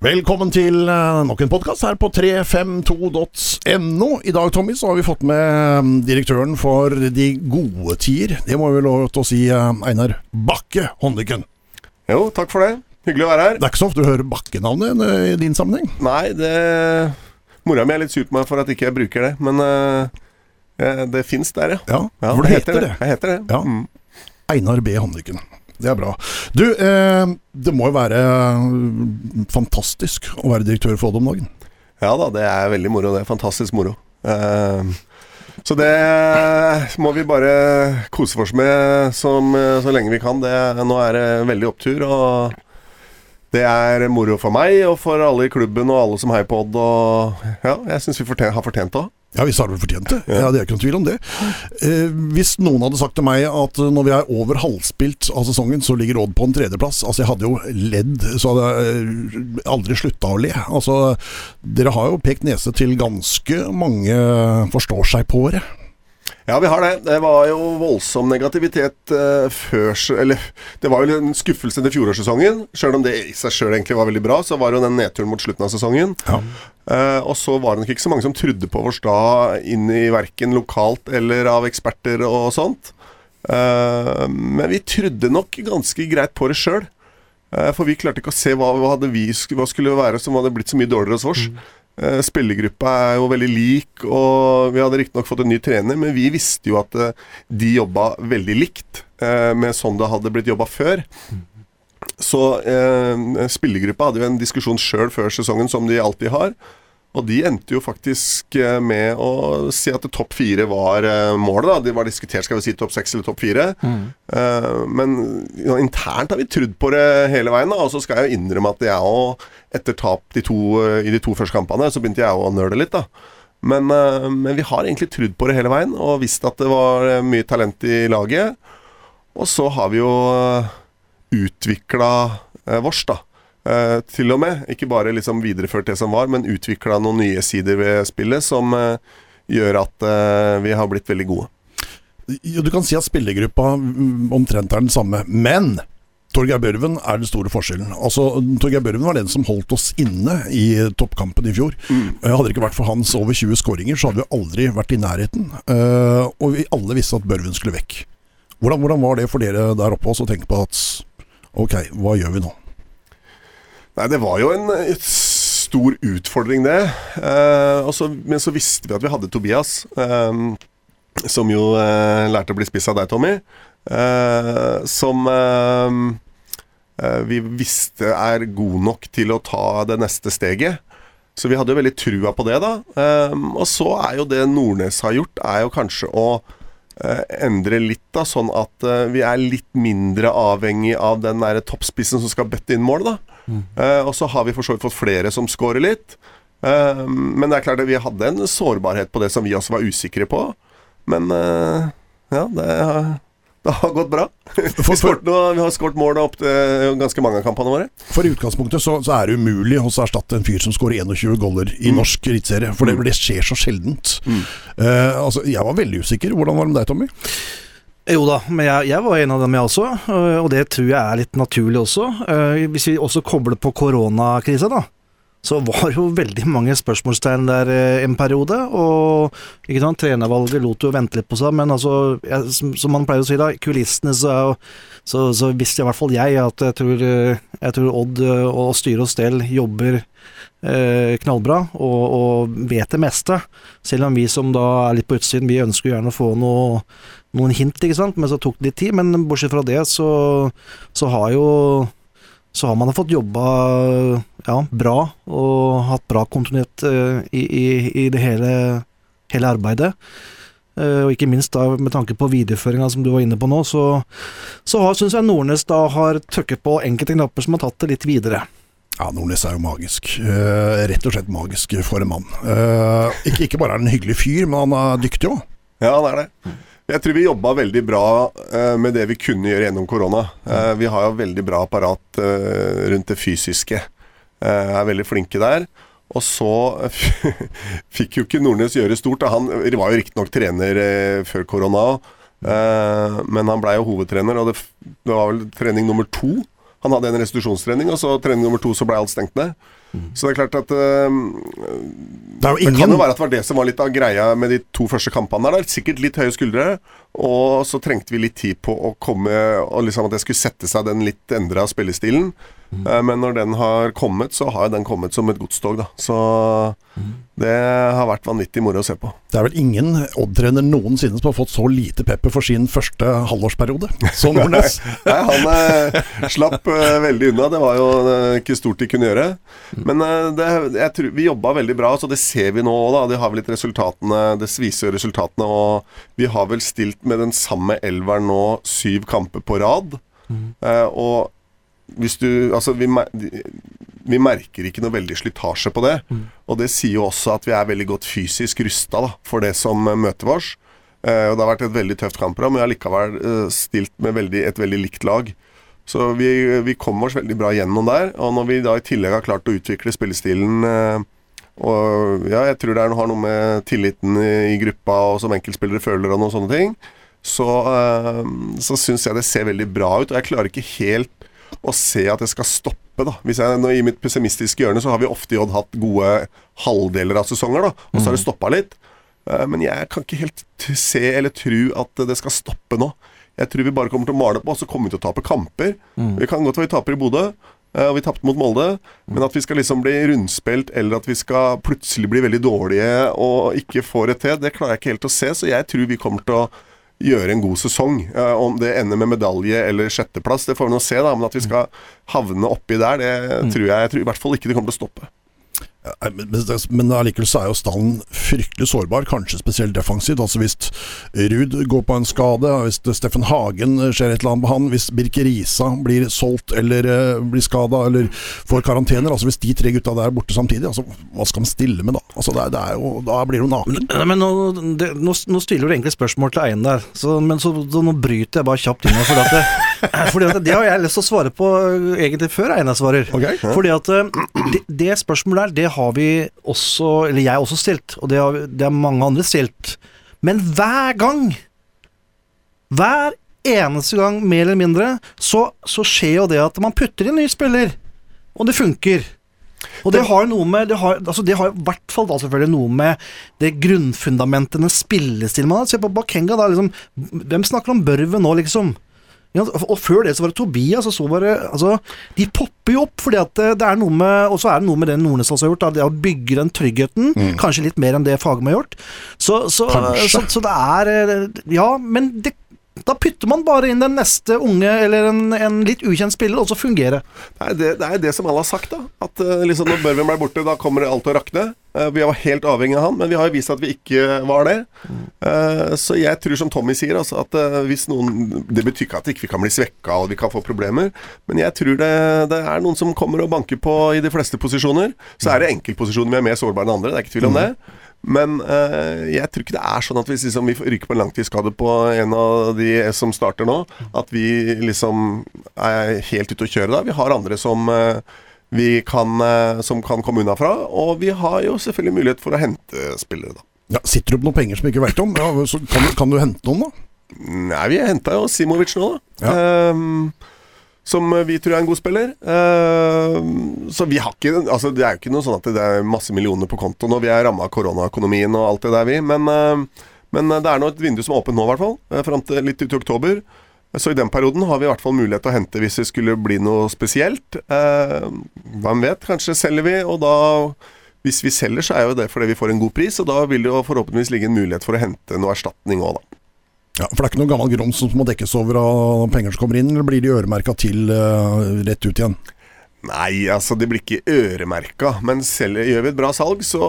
Velkommen til eh, nok en podkast her på 352.no. I dag Tommy, så har vi fått med mm, direktøren for De gode tider. Det må vi lov til å si, eh, Einar Bakke Håndlykken. Jo, takk for det. Hyggelig å være her. Det er ikke så ofte du hører Bakke-navnet eh, i din sammenheng. Nei, det Mora mi er litt sur på meg for at ikke jeg bruker det, men uh, det fins der, ja. Ja, ja For det heter det. Jeg heter det. Ja. Mm. Einar B. Håndlykken. Det er bra. Du, eh, det må jo være eh, fantastisk å være direktør for Odd om dagen? Ja da, det er veldig moro. Det er fantastisk moro. Eh, så det må vi bare kose oss med som, så lenge vi kan. Det, nå er det veldig opptur. og det er moro for meg og for alle i klubben og alle som heier på Odd. Og ja, jeg syns vi fortjent, har fortjent det. Ja, vi har vel fortjent det. Ja. det er ikke noen tvil om det. Eh, hvis noen hadde sagt til meg at når vi er over halvspilt av sesongen, så ligger Odd på en tredjeplass Altså, jeg hadde jo ledd så hadde jeg eh, aldri slutta å le. Altså, dere har jo pekt nese til ganske mange forstår seg-på-ere. Ja, vi har det. Det var jo voldsom negativitet uh, før Eller det var jo en skuffelse til fjorårssesongen. Selv om det i seg sjøl egentlig var veldig bra, så var det jo den nedturen mot slutten av sesongen. Ja. Uh, og så var det nok ikke så mange som trodde på vår stad inn i verken lokalt eller av eksperter og sånt. Uh, men vi trodde nok ganske greit på det sjøl. for vi klarte ikke å se hva, hva, vi, hva skulle være som hadde blitt så mye dårligere hos oss. Mm. Eh, spillergruppa er jo veldig lik, og vi hadde riktignok fått en ny trener, men vi visste jo at eh, de jobba veldig likt eh, med sånn det hadde blitt jobba før. Så eh, spillergruppa hadde jo en diskusjon sjøl før sesongen, som de alltid har. Og de endte jo faktisk med å si at topp fire var målet. da De var diskutert skal vi si topp seks eller topp fire. Mm. Uh, men ja, internt har vi trodd på det hele veien. da Og så skal jeg jo innrømme at jeg òg etter tap de to, eh, i de to første kampene, så begynte jeg å nøle litt, da. Men, eh, men, vi har egentlig trodd på det hele veien, og visst at det var eh, mye talent i laget. Og så har vi jo utvikla vårs, da. Til og med. Ikke bare liksom videreført det som var, men utvikla noen nye sider ved spillet som gjør at vi har blitt veldig gode. Du kan si at spillergruppa mm, omtrent er den samme, men Torgeir Børven er den store forskjellen. Altså, Torgeir Børven var den som holdt oss inne i toppkampen i fjor. Mm. Hadde det ikke vært for hans over 20 skåringer, så hadde vi aldri vært i nærheten. Uh, og vi alle visste at Børven skulle vekk. Hvordan, hvordan var det for dere der oppe også å tenke på at ok, hva gjør vi nå? Nei, det var jo en stor utfordring, det. Eh, også, men så visste vi at vi hadde Tobias, eh, som jo lærte å bli spiss av deg, Tommy. Uh, som uh, uh, vi visste er god nok til å ta det neste steget. Så vi hadde jo veldig trua på det, da. og så er jo det Nordnes har gjort, er jo kanskje å endre litt, da, sånn at vi er litt mindre avhengig av den der toppspissen som skal bøtte inn mål, da. Mm. og så har vi for så vidt fått flere som scorer litt. men det er klart at vi hadde en sårbarhet på det som vi også var usikre på. Men ja, det det har gått bra. For, for, vi har skåret mål opp til ganske mange av kampene våre. For i utgangspunktet så, så er det umulig å erstatte en fyr som skårer 21 goller i mm. norsk rittserie. For det, mm. det, skjer så sjeldent. Mm. Uh, altså, jeg var veldig usikker. Hvordan var det med deg, Tommy? Jo da, men jeg, jeg, var en av dem, jeg også. Og det tror jeg er litt naturlig også. Uh, hvis vi også kobler på koronakrisa, da så var jo veldig mange spørsmålstegn der eh, en periode. Og ikke sant, trenervalget lot jo vente litt på seg, men altså, jeg, som, som, man pleier å si, da, kulissene så, så, så, visste i hvert fall jeg at jeg tror, eh, jeg tror Odd eh, og styre og stell jobber eh, knallbra og, og, vet det meste. Selv om vi som da er litt på utsiden, vi ønsker gjerne å få noe, noen hint, ikke sant, men så tok det litt tid. Men bortsett fra det, så, så har jo så har man fått jobba ja, bra og hatt bra kontinuitet uh, i, i, i, det hele, hele arbeidet. Uh, og ikke minst da med tanke på videreføringa som du var inne på nå, så, så syns jeg Nordnes da har trykket på enkelte knapper som har tatt det litt videre. Ja, Nordnes er jo magisk. Uh, rett og slett magisk for en mann. Ikke, ikke, bare er han en hyggelig fyr, men han er dyktig òg. Ja, han er det. Jeg tror vi jobba veldig bra uh, med det vi kunne gjøre gjennom korona. Uh, vi har jo veldig bra apparat uh, rundt det fysiske. Er veldig flinke der. Og så fikk jo ikke Nordnes gjøre stort. Han var jo riktignok trener før korona, men han blei jo hovedtrener, og det, det, var vel trening nummer to. Han hadde en restitusjonstrening, og så trening nummer to så blei alt stengt ned. Så det er klart at eh, Det er ingen... Det kan jo være at det var det som var litt av greia med de to første kampene. der Sikkert litt høye skuldre, og så trengte vi litt tid på å komme Og liksom at det skulle sette seg den litt endra spillestilen. Eh, Men når den har kommet, så har den kommet som et godstog, da. Så det har vært vanvittig moro å se på. Det er vel ingen Odd-trener noensinne som har fått så lite pepper for sin første halvårsperiode som Nordnes. Nei, han eh, slapp eh, veldig unna. Det var jo ikke stort de kunne gjøre. Men det, jeg tror, vi jobba veldig bra, så det ser vi nå òg, da. Det har vel litt resultatene Det viser jo resultatene. Og vi har vel stilt med den samme elveren nå syv kamper på rad. Eh, og hvis du Altså, vi, vi merker ikke noe veldig slitasje på det. Og det sier jo også at vi er veldig godt fysisk rusta for det som eh, møter oss. Uh, og det har vært et veldig tøft kampprogram, men vi har likevel uh, stilt med veldig, et veldig likt lag. Så vi, vi kom oss veldig bra gjennom der. Og når vi da i tillegg har klart å utvikle spillestilen uh, Og ja, jeg tror det er, har noe med tilliten i, i gruppa og som enkeltspillere føler og noen sånne ting, så, så syns jeg det ser veldig bra ut. Og jeg klarer ikke helt å se at det skal stoppe, da. Hvis jeg, I mitt pessimistiske hjørne så har vi ofte i Odd hatt gode halvdeler av sesonger, da. Og så har det stoppa litt. Eh, Men jeg kan ikke helt se eller tro at det skal stoppe nå. Jeg tror vi bare kommer til å male på, og så kommer vi til å tape kamper. Vi kan godt være vi taper i Bodø, eh, og vi tapte mot Molde, men at vi skal liksom bli rundspilt, eller at vi skal plutselig bli veldig dårlige og ikke få det til, det klarer jeg ikke helt å se. Så jeg tror vi kommer til å gjøre en god sesong. Eh, om det ender med medalje eller sjetteplass, det får vi nå se, da. Men at vi skal havne oppi der, det tror jeg, jeg tror i hvert fall ikke det kommer til å stoppe. Nei, Men allikevel så er jo stallen fryktelig sårbar, kanskje spesielt defensivt. Altså Hvis Ruud går på en skade, hvis Steffen Hagen skjer et eller annet med han, hvis Birke Risa blir solgt eller eh, blir skada eller får karantener, altså hvis de tre gutta der er borte samtidig, altså hva skal man stille med da? Altså det er, det er jo, Da blir du naken. Nei, men nå, det, nå, nå stiller du egentlig spørsmål til Eiend der, så, men så, så nå bryter jeg bare kjapt inn at det, fordi at det har jeg lyst til å svare på øh, egentlig før Einar svarer. Okay. Fordi at øh, det, det spørsmålet der, det har vi også, eller jeg har også stilt, og det har, det har mange andre stilt. Men hver gang, hver eneste gang, mer eller mindre, så, så skjer jo det at man putter inn ny spiller, og det funker. Og det har noe med Det har, altså det har i hvert fall da selvfølgelig noe med det grunnfundamentet, den spillestilen man har. Se på Bakenga, da. Liksom, hvem snakker om Børven nå, liksom? Ja, og før det så var det Tobias, og så var det Altså, de popper jo opp, fordi at det, det er noe med Og så er det noe med det Nordnes også har gjort, da, det å bygge den tryggheten. Kanskje litt mer enn det Fagermo har gjort. Så, så, så, så det er eh, Ja, men det, da putter man bare inn den neste unge, eller en, en litt ukjent spiller, og så fungerer det. Det, det er det som alle har sagt, da. At eh, liksom, når Børven ble borte, da kommer alt til å rakne. Eh, vi var helt avhengig av han, men vi har jo vist at vi ikke var det. Eh, så jeg tror, som Tommy sier, altså, at hvis noen Det betyr ikke at vi ikke kan bli svekka og vi kan få problemer, men jeg tror det, det er noen som kommer og banker på i de fleste posisjoner. Så er det enkeltposisjoner vi er mer sårbare enn andre, det er ikke tvil om det. Men eh, jeg tror ikke det er sånn at hvis liksom, vi ryker på en langtidsskade på en av de som starter nå, at vi liksom er helt ute å kjøre da. Vi har andre som eh, vi kan, eh, som kan komme unna fra, og vi har jo selvfølgelig mulighet for å hente spillere, da. Ja, sitter du på noen penger som ikke er verdt om, ja, så kan, du- kan du hente noen, da? Nei, vi henta jo Simovic nå, da. Ja. Ehm, som vi tror er en god spiller. Ehm, så vi har ikke Altså, det er jo ikke noe sånn at det er masse millioner på kontoen, og vi er ramma av koronaøkonomien og alt det der, vi. Men, ehm, men det er nå et vindu som er åpent nå, i hvert fall. eh, Fram til litt ut i oktober. Så i den perioden har vi i hvert fall mulighet til å hente hvis det skulle bli noe spesielt. Eh, hvem vet? Kanskje selger vi, og da hvis vi selger, så er jo det fordi vi får en god pris, og da vil det jo forhåpentligvis ligge en mulighet for å hente noe erstatning òg, da. Ja, For det er ikke noe gammel grums som må dekkes over av penger som kommer inn, eller blir de øremerka til uh, rett ut igjen? Nei, altså det blir ikke øremerka, men selv gjør vi et bra salg, så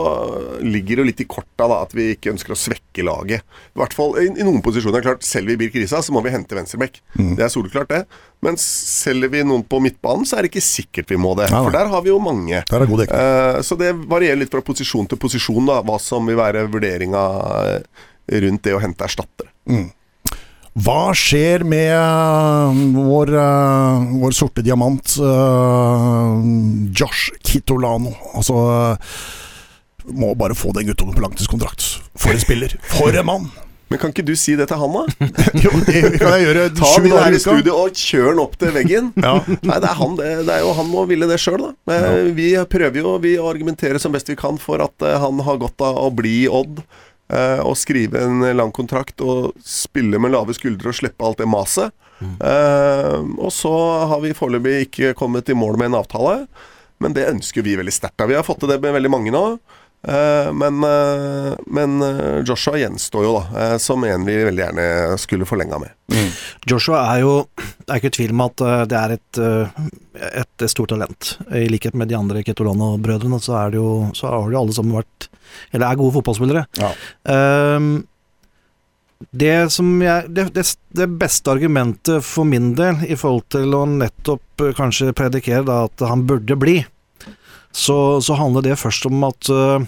ligger det jo litt i korta da, at vi ikke ønsker å svekke laget. I hvert fall i, i noen posisjoner. Klart, Selger vi Birk Risa, så må vi hente venstrebekk. Det er soleklart, det. Men selger vi noen på midtbanen, så er det ikke sikkert vi må det. Nei, nei. For der har vi jo mange. Der er god dekning. Eh, så det varierer litt fra posisjon til posisjon, da, hva som vil være vurderinga eh, rundt det å hente erstattere. Hva skjer med eh, vår, eh, vår sorte diamant, eh, Josh Kitolano? Altså Må bare få den guttungen på langtidskontrakt. For en spiller! For en mann! Men kan ikke du si det til han, da? jo, det kan jeg gjøre Ta den her i studio og kjør den opp til veggen. Ja. Nei, det er, han, det, det er jo han må ville det sjøl, da. Men Vi prøver jo vi å argumentere som best vi kan for at han har godt av å bli Odd. Eh, og skrive en lang kontrakt og spille med lave skuldre og slippe alt det maset. Eh, og så har vi foreløpig ikke kommet i mål med en avtale, men det ønsker vi veldig sterkt. Vi har fått til det med veldig mange nå. Eh, men, eh, men eh, Joshua gjenstår jo, da, som en vi veldig gjerne skulle forlenga med. Joshua er jo Det er ikke tvil om at det er et, et stort talent. I likhet med de andre Ketolano-brødrene, så, er det jo, så har de alle sammen vært Eller er gode fotballspillere. Ja. Um, det som jeg det, det, det beste argumentet for min del i forhold til å nettopp kanskje predikere da at han burde bli, så, så handler det først om at eh,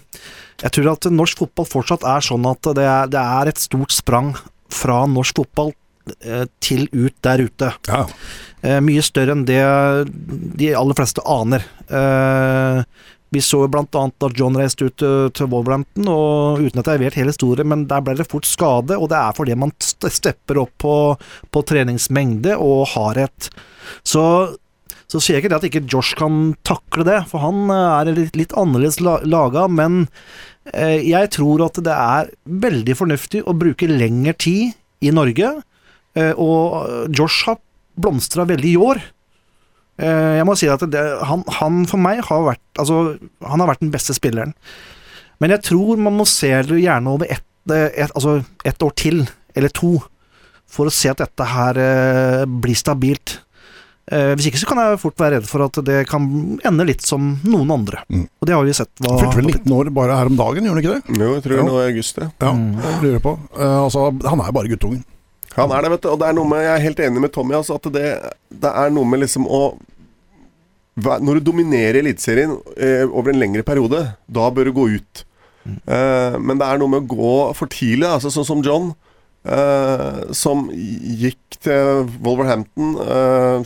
jeg tror at norsk fotball fortsatt er sånn at det er, det er et stort sprang fra norsk fotball eh, til ut der ute. Ja. Eh, mye større enn det de aller fleste aner. Eh, vi så jo annet da John reiste ut eh, til Wolverhampton, og uten at jeg vet hele historien, men der ble det fort skade, og det er fordi man stepper opp på, på treningsmengde og har et Så så sier jeg ikke det at ikke Josh kan takle det, for han eh, er litt, litt annerledes la laga, men eh, jeg tror at det er veldig fornuftig å bruke lengre tid i Norge, eh, og Josh har blomstra veldig i år. Jeg må si at det, han, han for meg har vært Altså, han har vært den beste spilleren. Men jeg tror man må se det gjerne over ett et, altså et år til, eller to, for å se at dette her blir stabilt. Eh, hvis ikke så kan jeg fort være redd for at det kan ende litt som noen andre. Mm. Og det har vi sett. Hva, fylte vel 19 år bare her om dagen, gjorde han ikke det? Jo, jeg tror Ja. nå i august, det. Ja, Mm. jeg lurer på. Eh, altså, han er jo bare guttungen. Han er det, vet du. Og det er noe med, jeg er helt enig med Tommy, altså, at det, det er noe med liksom å Når du dominerer Eliteserien eh, over en lengre periode, da bør du gå ut. Eh, men det er noe med å gå for tidlig, altså sånn som John. Eh, som gikk til Wolverhampton, Uh,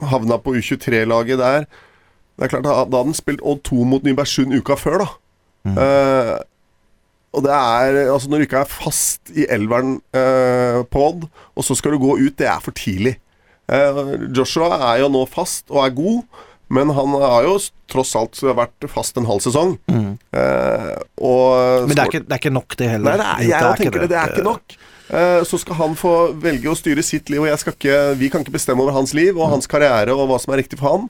havna på U23-laget der. Det er klart, Da hadde han spilt Odd 2 mot Nybergsund uka før, da. Eh, og det er Altså, når du ikke er fast i elveren eh, på Odd, og så skal du gå ut, det er for tidlig. Eh, Joshua er jo nå fast og er god, men han har jo tross alt vært fast en halv sesong. Mm. Eh, og Men det er, ikke, det er ikke nok, det heller. Nei, det er, jeg tenker det, det er ikke nok. Eh, Så skal han få velge å styre sitt liv, og jeg skal ikke, vi kan ikke bestemme over hans liv og hans karriere og hva som er riktig for han.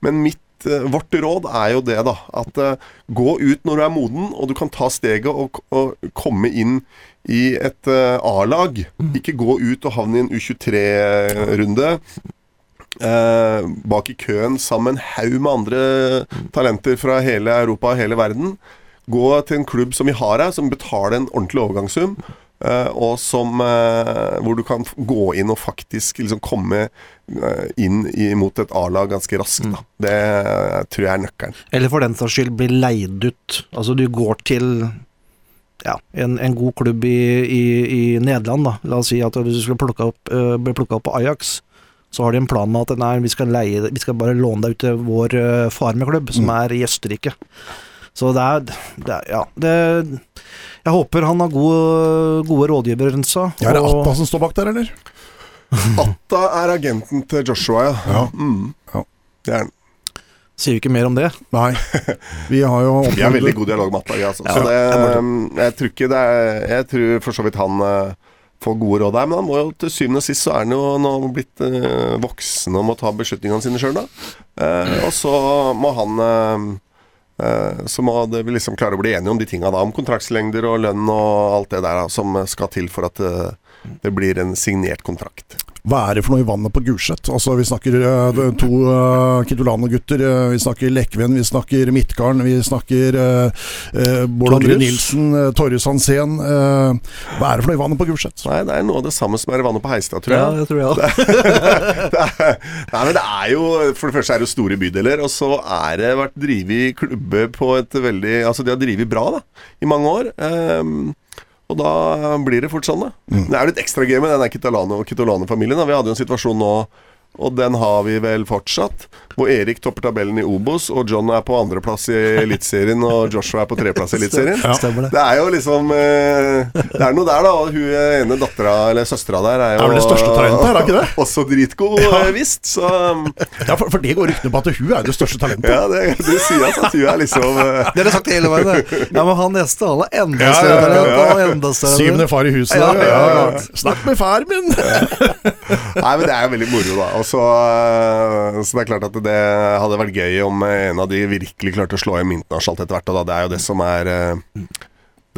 Men mitt, eh, vårt råd er jo det, da. At eh, gå ut når du er moden, og du kan ta steget og, og komme inn i et A-lag. Ikke gå ut og havne i en U23-runde. Eh, bak i køen sammen med en haug med andre talenter fra hele Europa og hele verden. Gå til en klubb som vi har her, som betaler en ordentlig overgangssum. Eh, og som, eh, hvor du kan gå inn og faktisk liksom komme eh, inn i, mot et A-lag ganske raskt. Da. Det tror jeg er nøkkelen. Eller for den saks skyld bli leid ut. Altså du går til ja, en, en god klubb i, i, i Nederland, da. La oss si at hvis du skulle plukke opp, bli plukka opp på Ajax. Så har de en plan med at nei, vi skal, leie, vi skal bare låne deg ut til vår farmerklubb, som er i Østerrike. Så det er, det er Ja. Det, jeg håper han har gode, gode rådgivere rundt seg. Ja, er det og- Atta som står bak der, eller? Atta er agenten til Joshua, ja. Ja. Mm. Ja. Det er han. Sier vi ikke mer om det. Nei. Vi har jo Vi har veldig god dialog med Atta. ja, Altså. Ja, så det, er jeg tror ikke det er Jeg tror for så vidt han eh, får gode råd der, men han må jo til syvende og sist så er han jo nå blitt eh, voksen og må ta beslutningene sine sjøl, da. Eh, og så må han eh, så må vi liksom klare å bli enige om de tinga da, om kontraktslengder og lønn og alt det der da, som skal til for at eh, det blir en signert kontrakt. Hva er det for noe i vannet på Gulset? Altså, vi snakker uh, to uh, Kitolano-gutter. uh, vi snakker Lekven, vi snakker Midtgarden, vi snakker uh, Bård André Nilsen, uh, Torjus Hansen. eh, hva er det for noe i vannet på Gulset? Nei, det er noe av det samme som er i vannet på Heistad, tror jeg. Ja, det tror jeg også. det er, nei, men det er jo For det første er det jo store bydeler, og så er det vært drevet klubber på et veldig Altså, de har drevet bra, da, i mange år. Ehm, og da blir det fort sånn, da. Det er litt ekstra gøy med den Kitolano-familien. Vi hadde jo en situasjon nå og den har vi vel fortsatt. Hvor Erik topper tabellen i Obos, og John er på andreplass i Eliteserien, og Joshua er på tredjeplass i Eliteserien. Ja. Det. Det er jo liksom eh, Det er noe der, da. Og hun ene dattera, eller søstera der, er jo Er det største talentet her, er ikke det? Også dritgod, ja. visst. Så um, Ja, for, for det går ryktene på at hun er det største talentet. ja, det, det sier altså at hun er liksom eh, Det har dere sagt hele veien. det. Ja, men han neste han er enda Ja, større ja, ja, talent. ja. enda større Syvende far i huset. Ja, ja, ja, ja. Snakk med far min! Nei, men det er jo veldig moro, da. Og så, eh, så det er klart at det hadde vært gøy om en av de virkelig klarte å slå hjem internasjonalt etter hvert. Og da. Det er jo det som er eh,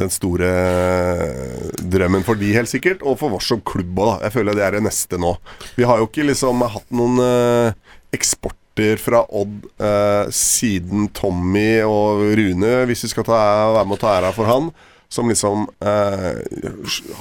den store eh, drømmen for de, helt sikkert. Og for oss som klubb òg. Jeg føler det er det neste nå. Vi har jo ikke liksom hatt noen eh, eksporter fra Odd eh, siden Tommy og Rune, hvis vi skal ta, være med å ta æra for han, som liksom eh,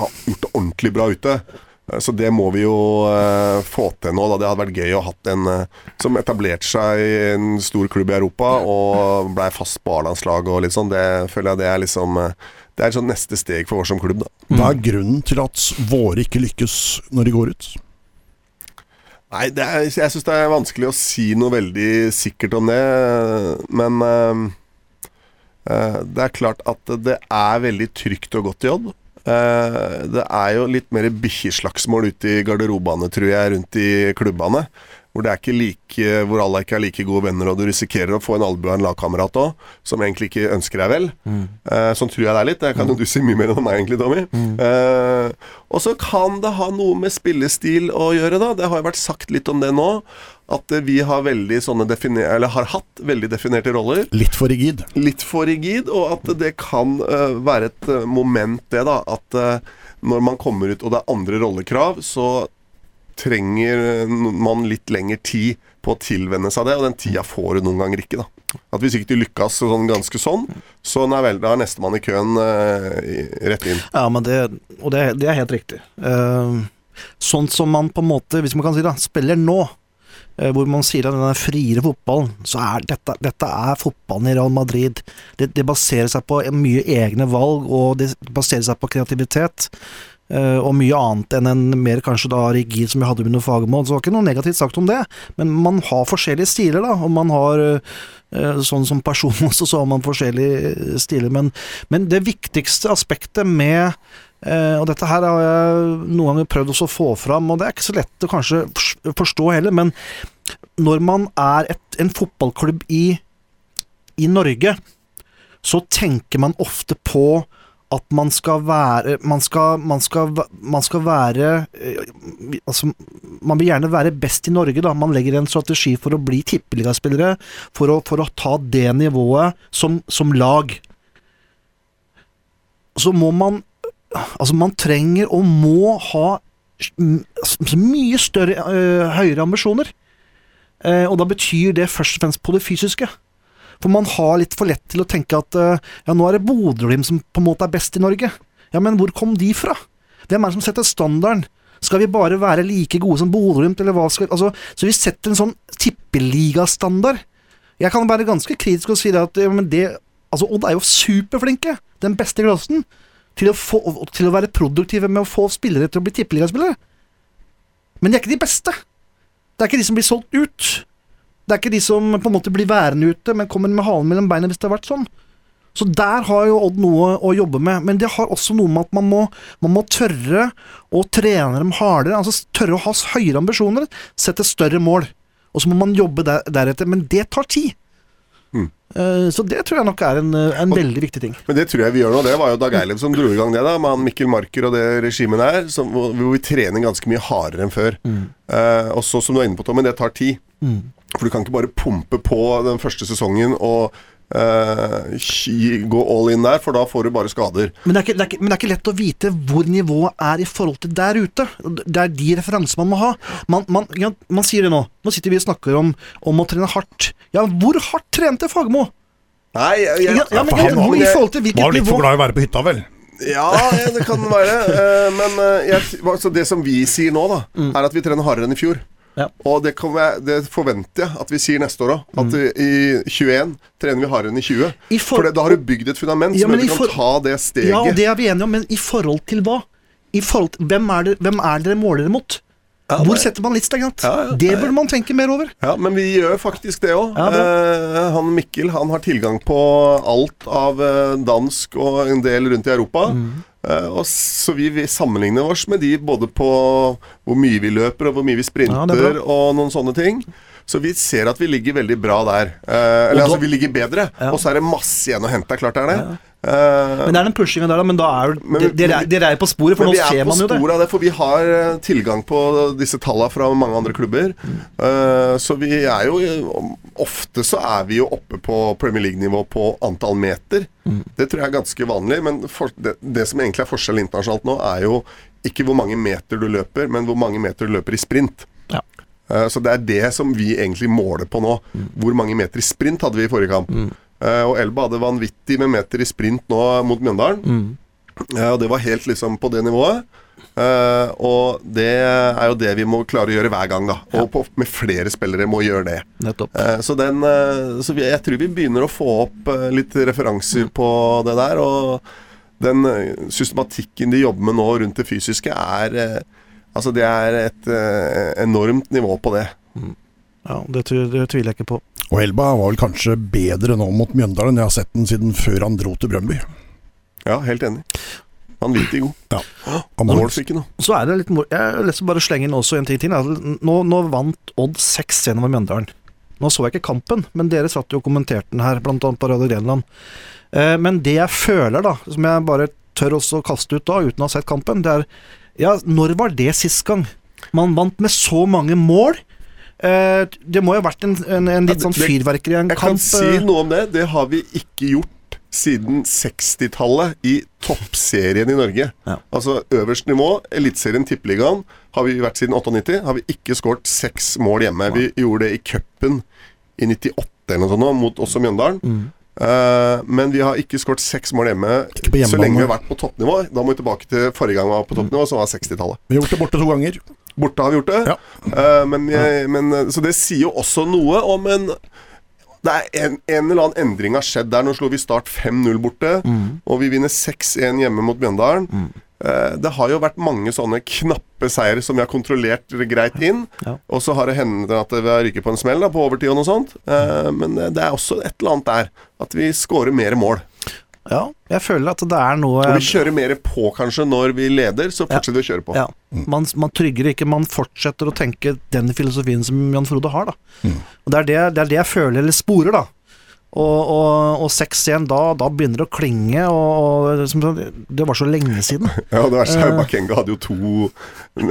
har gjort det ordentlig bra ute. Så det må vi jo eh, få til nå. Da. Det hadde vært gøy å ha hatt en eh, som etablerte seg i en stor klubb i Europa og blei fast på A-landslaget og litt sånn. Det føler jeg det er liksom eh, Det er sånn neste steg for oss som klubb, da. Hva er grunnen til at våre ikke lykkes når de går ut? Nei, det er, jeg syns det er vanskelig å si noe veldig sikkert om det, men det er klart at det er veldig trygt og godt i Odd. Eh, det er jo litt mer bikkjeslagsmål ute i garderobene, tror jeg, rundt i klubbene. Hvor, det er ikke like, hvor alle ikke er like gode venner, og du risikerer å få en albue av en lagkamerat òg, som egentlig ikke ønsker deg vel. Eh, sånn tror jeg det er litt. Det kan jo du si mye mer enn meg, egentlig, Tommy. Eh, og så kan det ha noe med spillestil å gjøre, da. Det har jo vært sagt litt om det nå. At eh, vi har veldig sånne eller har hatt veldig definerte roller. Litt for rigid. Litt for rigid, og at det kan uh, være et eh, moment, det, da. At uh, når man kommer ut og det er andre rollekrav, så trenger eh, man litt lengre tid på å tilvenne seg det, og den tida får du noen ganger ikke, da. At hvis ikke du lykkes sånn ganske sånn, så nei vel, da er nestemann i køen eh, rett inn. Ja, men det, og det, det er helt riktig. Eh, sånn som man på en måte, hvis man kan si det, spiller nå, eh, hvor man sier at den er friere fotballen, så er dette, dette er fotballen i Real Madrid. Det, det baserer seg på mye egne valg, og det baserer seg på kreativitet. Eh, og mye annet enn en mer kanskje da rigid som vi hadde under fagmål. Så det var ikke noe negativt sagt om det, men man har forskjellige stiler, da. Og man har eh, sånn som person også, så har man forskjellige stiler. Men, men det viktigste aspektet med Eh, og dette her har jeg noen ganger prøvd å få fram, og det er ikke så lett å kanskje forstå heller, men når man er et, en fotballklubb i, i Norge, så tenker man ofte på at man skal være Man skal, man skal, man skal være eh, Altså, man vil gjerne være best i Norge, da. Man legger en strategi for å bli tippeligaspillere, for å, for å ta det nivået som, som lag. Så må man Altså, man trenger og må ha mye større, øh, høyere ambisjoner. Eh, og da betyr det først og fremst på det fysiske. For man har litt for lett til å tenke at øh, ja, nå er det Bodø-Glimt som på en måte er best i Norge. Ja, men hvor kom de fra? Hvem er det som setter standarden? Skal vi bare være like gode som Bodø-Glimt, eller hva skal Altså, så vi setter en sånn tippeligastandard. Jeg kan være ganske kritisk og si det at ja, det Altså, Odd er jo superflinke, den beste i klassen, til å, få, til å være produktive med å få spillere til å bli tippeligaspillere. Men de er ikke de beste. Det er ikke de som blir solgt ut. Det er ikke de som på en måte blir værende ute, men kommer med halen mellom beina hvis det har vært sånn. Så der har jo Odd noe å jobbe med, men det har også noe med at man må, man må tørre å trene dem hardere, altså tørre å ha høyere ambisjoner, sette større mål. Og så må man jobbe der, deretter, men det tar tid. Mm. Eh, Så det tror jeg nok er en, en og, veldig viktig ting. Men det tror jeg vi gjør nå. Det var jo Dag Eilev som dro i gang det, da, med han Mikkel Marker og det regimet der, som, hvor vi trener ganske mye hardere enn før. Eh, og så, som du er inne på, Tommy, det tar tid. Mm. For du kan ikke bare pumpe på den første sesongen og Uh, gå all in der, for da får du bare skader. Men det, er ikke, det er ikke, men det er ikke lett å vite hvor nivået er i forhold til der ute. Det er de referansene man må ha. Man, man, ja, man sier det nå. Nå sitter vi og snakker om, om å trene hardt. Ja, hvor hardt trente Fagermo? Nei, jeg, Ja, ja, men for han- i forhold til Var litt for glad i å være på hytta, vel? Ja, det kan være. Uh, men uh, jeg, altså det som vi sier nå, da, er at vi trener hardere enn i fjor. Ja. Og det, jeg, det forventer jeg at vi sier neste år òg. At mm. i 21 trener vi hardere enn i 20. I for- For det, da har du bygd et fundament Ja, som gjør at du kan ta det steget. Ja, det er vi enige om, men i forhold til hva? I forhold til, hvem, er det, hvem er det dere måler dere mot? Ja, Hvor setter man lista? Ja, ja. Det burde man tenke mer over. Ja, men vi gjør faktisk det òg. Ja, eh, han Mikkel han har tilgang på alt av eh, dansk og en del rundt i Europa. Mm. Eh, og så vi, vi sammenligner oss med de både på hvor mye vi løper og hvor mye vi er sprinter og noen sånne ting. Så vi ser at vi ligger veldig bra der. Eh, eller da- altså, vi ligger bedre. Og så er det masse igjen å hente. Klart er det. Eh, Men det er den pushinga der, da. Men da er Men- Dere er, er på sporet, for nå vi er ser på man jo det. sporet av det, for vi har eh, tilgang på disse tallene fra mange andre klubber. Uh, så vi er jo Ofte så er vi jo oppe på Premier League-nivå på antall meter. Det tror jeg er ganske vanlig, men for, det, det som egentlig er forskjellen internasjonalt nå, er jo ikke hvor mange meter du løper, men hvor mange meter du løper i sprint. Ja. Uh, Så det er det som vi egentlig måler på nå. Hvor mange meter i sprint hadde vi i forrige kamp. Eh, Og Elba hadde vanvittig med meter i sprint nå mot Mjøndalen. Ja, og det var helt liksom på det nivået. Uh, og det er jo det vi må klare å gjøre hver gang, da. Og på, med flere spillere må gjøre det. Eh, så den uh, Så vi, jeg tror vi begynner å få opp eh, litt referanser på det der. Og den eh, systematikken de jobber med nå rundt det fysiske, er eh, Altså, det er et eh, enormt nivå på det. Ja, det, det tviler jeg ikke på. Og Elba var vel kanskje bedre nå mot Mjøndalen. Jeg har sett den siden før han dro til Brøndby. Ja, helt enig. Vanvittig god. Ja. Han må- Mål fikk han, da. Så er det litt mor... Jeg har lyst til å bare slenge inn også en ting til. Nå, nå vant Odd 6-1 over Mjøndalen. Nå så jeg ikke kampen, men dere satt jo og kommenterte den her, annet på Radio Grenland. Eh, men det jeg føler, da, som jeg bare tør også å kaste ut da, uten å ha sett kampen, det er Ja, når var det sist gang? Man vant med så mange mål. Eh, det må jo ha vært en, en, en litt sånn fyrverkeri en Jeg kan si eh. noe om det. Det har vi ikke gjort siden 60-tallet i toppserien i Norge. Ja. Altså øverst nivå, Eliteserien Tippeligaen, har vi vært siden 98. Har vi ikke skåret seks mål hjemme. Vi gjorde det i cupen i 98 eller noe sånt mot også Mjøndalen. Mm. Uh, men vi har ikke skåret seks mål hjemme så lenge vi har vært på toppnivå. Da må vi tilbake til forrige gang vi var på toppnivå, som var 60-tallet. Vi har gjort det borte to ganger. Borte har vi gjort det. Ja. Eh, men, jeg, men, eh, så det sier jo også noe om en det er en, en eller annen endring har skjedd der. Nå slo vi Start 5-0 borte, Mm. og vi vinner 6-1 hjemme mot Bjøndalen. Eh, det har jo vært mange sånne knappe seire som vi har kontrollert greit inn. Ja. Og så har det hendt at vi har ryket på en smell da, på overtid og noe sånt. Eh, men det er også et eller annet der. At vi scorer mer mål. Ja, jeg føler at det er noe Og vi kjører mer på kanskje når vi leder, så fortsetter vi å kjøre på. Ja, man, man trygger ikke, man fortsetter å tenke den filosofien som Jan Frode har, da. Og det er det, det er det jeg føler, eller sporer, da. Og, og, og 6-1, da, da begynner det å klinge, og, og det var så lenge siden. Ja, det verste er jo Bakenga hadde jo to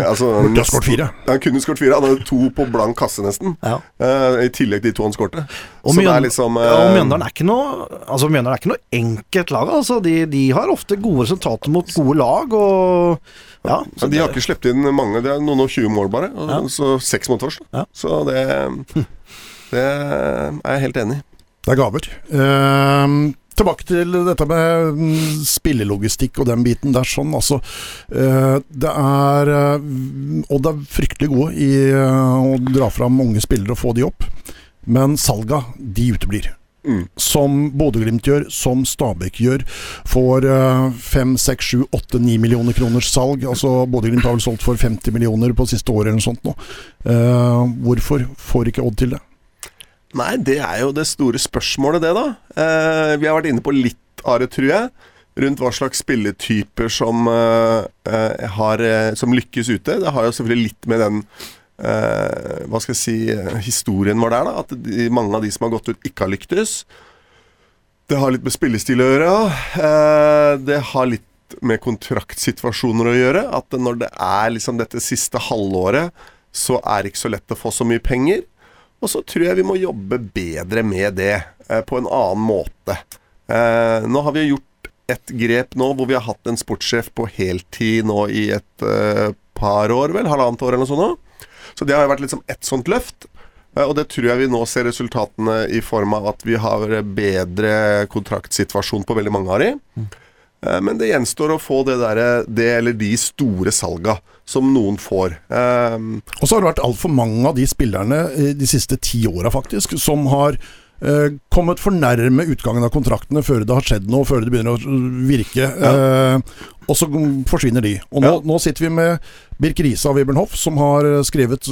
altså, Burde ha skåret fire. Han kunne skåret fire. Han hadde to på blank kasse, nesten. Ja. Uh, I tillegg til de to han skårte. Og, er liksom uh, ja, og Mjøndalen er noe Altså Mjøndalen er ikke noe enkelt lag. Altså. De, de har ofte gode resultater mot gode lag, og ja, ja, De har ikke sluppet inn mange. Det er noen og 20 mål, bare. Og, Ja. Så seks mot oss. Ja. Så det, det er jeg helt enig i. Det er gaver. Uh, tilbake til dette med mm, spillelogistikk og den biten der. sånn, altså. eh, det er eh, Odd er fryktelig gode i eh, å dra fram unge spillere og få de opp. Men salga, de uteblir. Mm. Som Bodø-Glimt gjør, som Stabæk gjør. Får fem, seks, sju, åtte, ni millioner kroners salg. Altså Bodø-Glimt har vel solgt for 50 millioner på siste året eller noe sånt nå. Hvorfor får ikke Odd til det? Nei, det er jo det store spørsmålet, det, da. Eh, vi har vært inne på litt av det, tror jeg. Rundt hva slags spilletyper som, eh, eh, har, eh, som lykkes ute. Det har jo selvfølgelig litt med den eh, hva skal jeg si, historien vår der, da. At de, mange av de som har gått ut, ikke har lyktes. Det har litt med spillestil å gjøre. Eh, det har litt med kontraktsituasjoner å gjøre. At når det er liksom dette siste halvåret, så er det ikke så lett å få så mye penger. Og så tror jeg vi må jobbe bedre med det, eh, på en annen måte. Eh, nå har vi gjort et grep nå hvor vi har hatt en sportssjef på heltid nå i et eh, par år, vel? Halvannet år eller noe sånt nå. Så det har vært liksom ett sånt løft. Og det tror jeg vi nå ser resultatene i form av at vi har bedre kontraktsituasjon på veldig mange av de. Eh, Men det gjenstår å få det, der, det eller de store salga som noen får. Eh, Og så har det vært altfor mange av de spillerne eh, de siste ti åra, faktisk, som har eh, kommet for nærme utgangen av kontraktene før det har skjedd noe, før det begynner å virke. Eh, og så forsvinner de. Og nå, Ja. nå sitter vi med Birk Riise og Wibernhoff, som har skrevet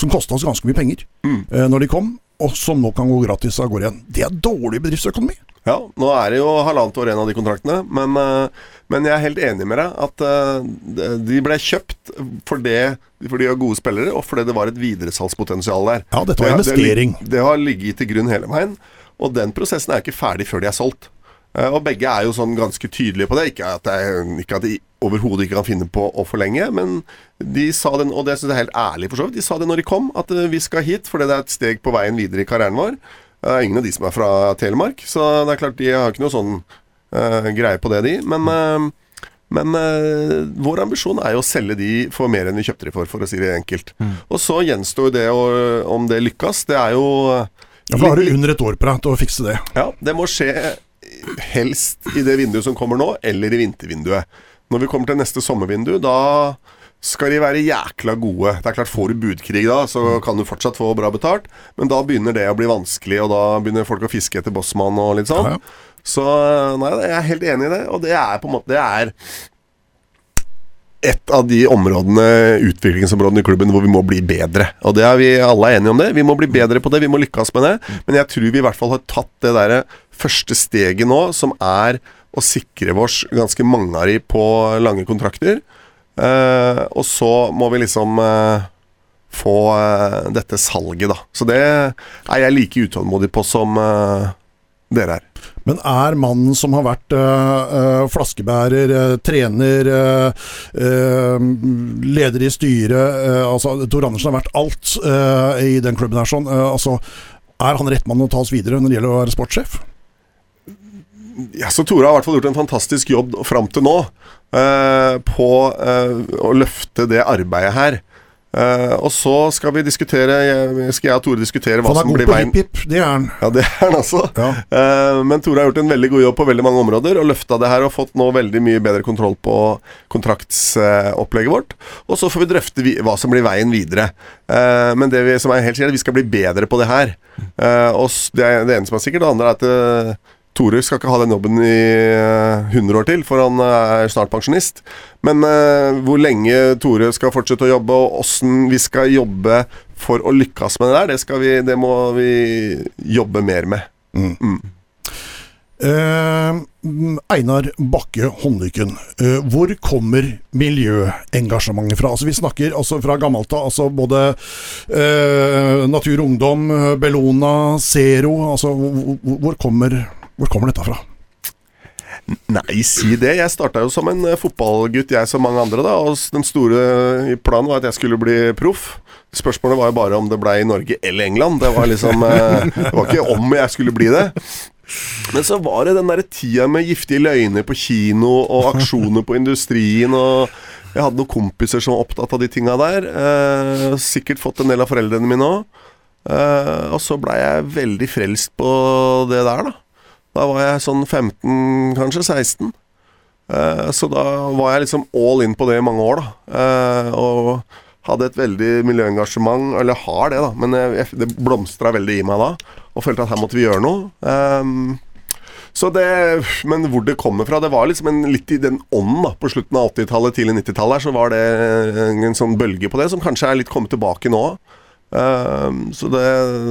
Som kosta oss ganske mye penger Mm. når de kom, og som nå kan gå gratis av gårde igjen. Det er dårlig bedriftsøkonomi. Ja, nå er det jo halvannet år igjen av de kontraktene, men, eh, men jeg er helt enig med deg at eh, de ble kjøpt for fordi de har gode spillere, og fordi det var et videresalgspotensial der. Ja, dette var investering. Det, det, det har ligget til grunn hele veien, og den prosessen er ikke ferdig før de er solgt. Eh, Og begge er jo sånn ganske tydelige på det. Ikke at, jeg, ikke at de overhodet ikke kan finne på å forlenge, men de sa det, og det syns jeg er helt ærlig for så vidt, de sa det når de kom, at eh, vi skal hit fordi det er et steg på veien videre i karrieren vår. Det er ingen av de som er fra Telemark, så det er klart de har ikke noe sånn uh, greie på det, de. Men, uh, men uh, vår ambisjon er jo å selge de for mer enn vi kjøpte de for, for å si det enkelt. Og så gjenstår det å, om det lykkes. Det er jo Ja, for da har du under et år på deg til å fikse det. ja, det må skje helst i det vinduet som kommer nå, eller i vintervinduet. Når vi kommer til neste sommervindu, da skal de være jækla gode. Det er klart, Får du budkrig da, så kan du fortsatt få bra betalt, men da begynner det å bli vanskelig, og da begynner folk å fiske etter bossmann og litt sånn. Ja, ja. Så nei, jeg er helt enig i det, og det er på en måte Det er et av de områdene, utviklingsområdene i klubben hvor vi må bli bedre. Og det er vi alle er enige om det. Vi må bli bedre på det, vi må lykkes med det. Men jeg tror vi i hvert fall har tatt det derre første steget nå, som er å sikre oss ganske mange av de på lange kontrakter. Eh, og så må vi liksom eh, få eh, dette salget, da. Så det er jeg like utålmodig på som eh, dere er. Men er mannen som har vært øh, øh, flaskebærer, øh, trener, leder i styret altså Tor Andersen har vært alt i den klubben her. sånn, altså Er han rett mann å ta oss videre når det gjelder å være sportssjef? Ja, så Tore har i hvert fall gjort en fantastisk jobb fram til nå eh, på eh, å løfte det arbeidet her. Eh, og så skal vi diskutere Skal jeg og Tore diskutere hva som blir veien hip, hip, det er han. Ja, det er han altså. Ja. Eh, men Tore har gjort en veldig god jobb på veldig mange områder og løfta det her og fått nå veldig mye bedre kontroll på kontraktsopplegget vårt. Og så får vi drøfte vi, hva som blir veien videre. Eh, men det vi, som er helt sikkert, vi skal bli bedre på det her. Eh, og det, er det ene som er sikkert. Det andre er at Tore skal ikke ha den jobben i eh, 100 år til, for han eh, er snart pensjonist. Men uh, hvor lenge Tore skal fortsette å jobbe, og åssen vi skal jobbe for å lykkes med det der, det, skal vi, det må vi jobbe mer med. Eh, Einar Bakke Håndlykken, uh, hvor kommer miljøengasjementet fra? Altså Vi snakker altså fra gammelt av, altså både uh, Natur Ungdom, eh, Bellona, Zero altså hvor- hvor, kommer, hvor kommer dette fra? Nei, si det. Jeg starta jo som en eh, fotballgutt, jeg som mange andre. da Og den store planen var at jeg skulle bli proff. Spørsmålet var jo bare om det ble i Norge eller England. Det var liksom eh, Det var ikke om jeg skulle bli det. Men så var det den derre tida med giftige løgner på kino og aksjoner på industrien og Jeg hadde noen kompiser som var opptatt av de tinga der. Eh, sikkert fått en del av foreldrene mine òg. Eh, og så blei jeg veldig frelst på det der, da. Da var jeg sånn 15, kanskje 16. Eh, så da var jeg liksom all in på det i mange år, da. Eh, og hadde et veldig miljøengasjement, eller har det, da, men jeg, det blomstra veldig i meg da. Og følte at her måtte vi gjøre noe. Um, så det, Men hvor det kommer fra Det var liksom en, litt i den ånden da på slutten av 80-tallet, tidlig 90-tallet. her, Så var det en sånn bølge på det, som kanskje er litt kommet tilbake nå. Um, så det,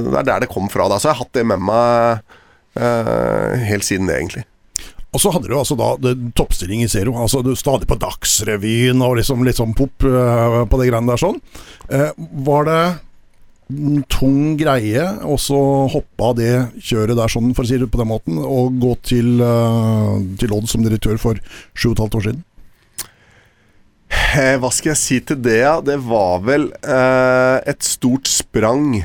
det er der det kom fra. da Så jeg har hatt det med meg helt siden det, egentlig. Og så hadde du altså da det, toppstilling i Zero. Altså du Stadig på Dagsrevyen og liksom litt sånn pop eh, på de greiene der sånn. Eh, var det en tung greie og så hoppe av det kjøret der sånn, for å si det på den måten, og gå til, uh, til Odd som direktør for sju og et halvt år siden? Eh, hva skal jeg si til det? Det var vel eh, et stort sprang.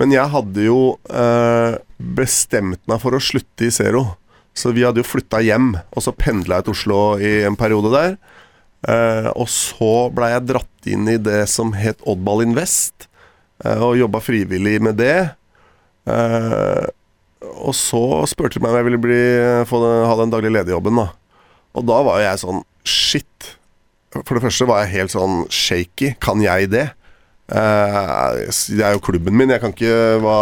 Men jeg hadde jo eh, bestemt meg for å slutte i Zero. Så vi hadde jo flytta hjem, og så pendla jeg til Oslo i en periode der. Eh, og så blei jeg dratt inn i det som het Oddball Invest, eh, og jobba frivillig med det. Eh, og så spurte de meg om jeg ville bli, få, ha den daglige lederjobben, da. Og da var jo jeg sånn Shit. For det første var jeg helt sånn shaky. Kan jeg det? Eh, det er jo klubben min. Jeg kan ikke hva,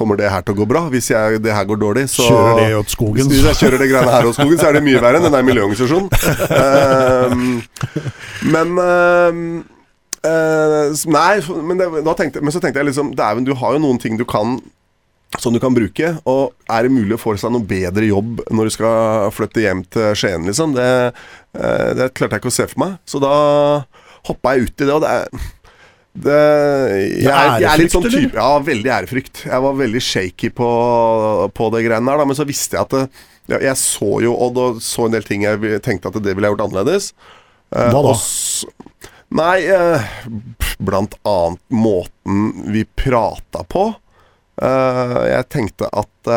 Kommer det her til å gå bra? Hvis jeg, det her går dårlig, så Kjører det åt skogen. Hvis jeg kjører det greiene her åt skogen, så er det mye verre enn den der miljøorganisasjonen. Ehm, men eh, Nei, men, det, tenkte, men så tenkte jeg liksom Dæven, du har jo noen ting du kan som du kan bruke. Og er det mulig å få seg noe bedre jobb når du skal flytte hjem til Skien, liksom? Det, eh, det klarte jeg ikke å se for meg. Så da hoppa jeg ut i det, og det er det, jeg, jeg er litt sånn type Ja, veldig ærefrykt. Jeg var veldig shaky på, på det greiene der, da, men så visste jeg at det, jeg, jeg så jo og da så en del ting jeg tenkte at det ville jeg gjort annerledes. Eh, Hva da? og Nei, eh, blant annet måten vi prata på. Eh, jeg tenkte at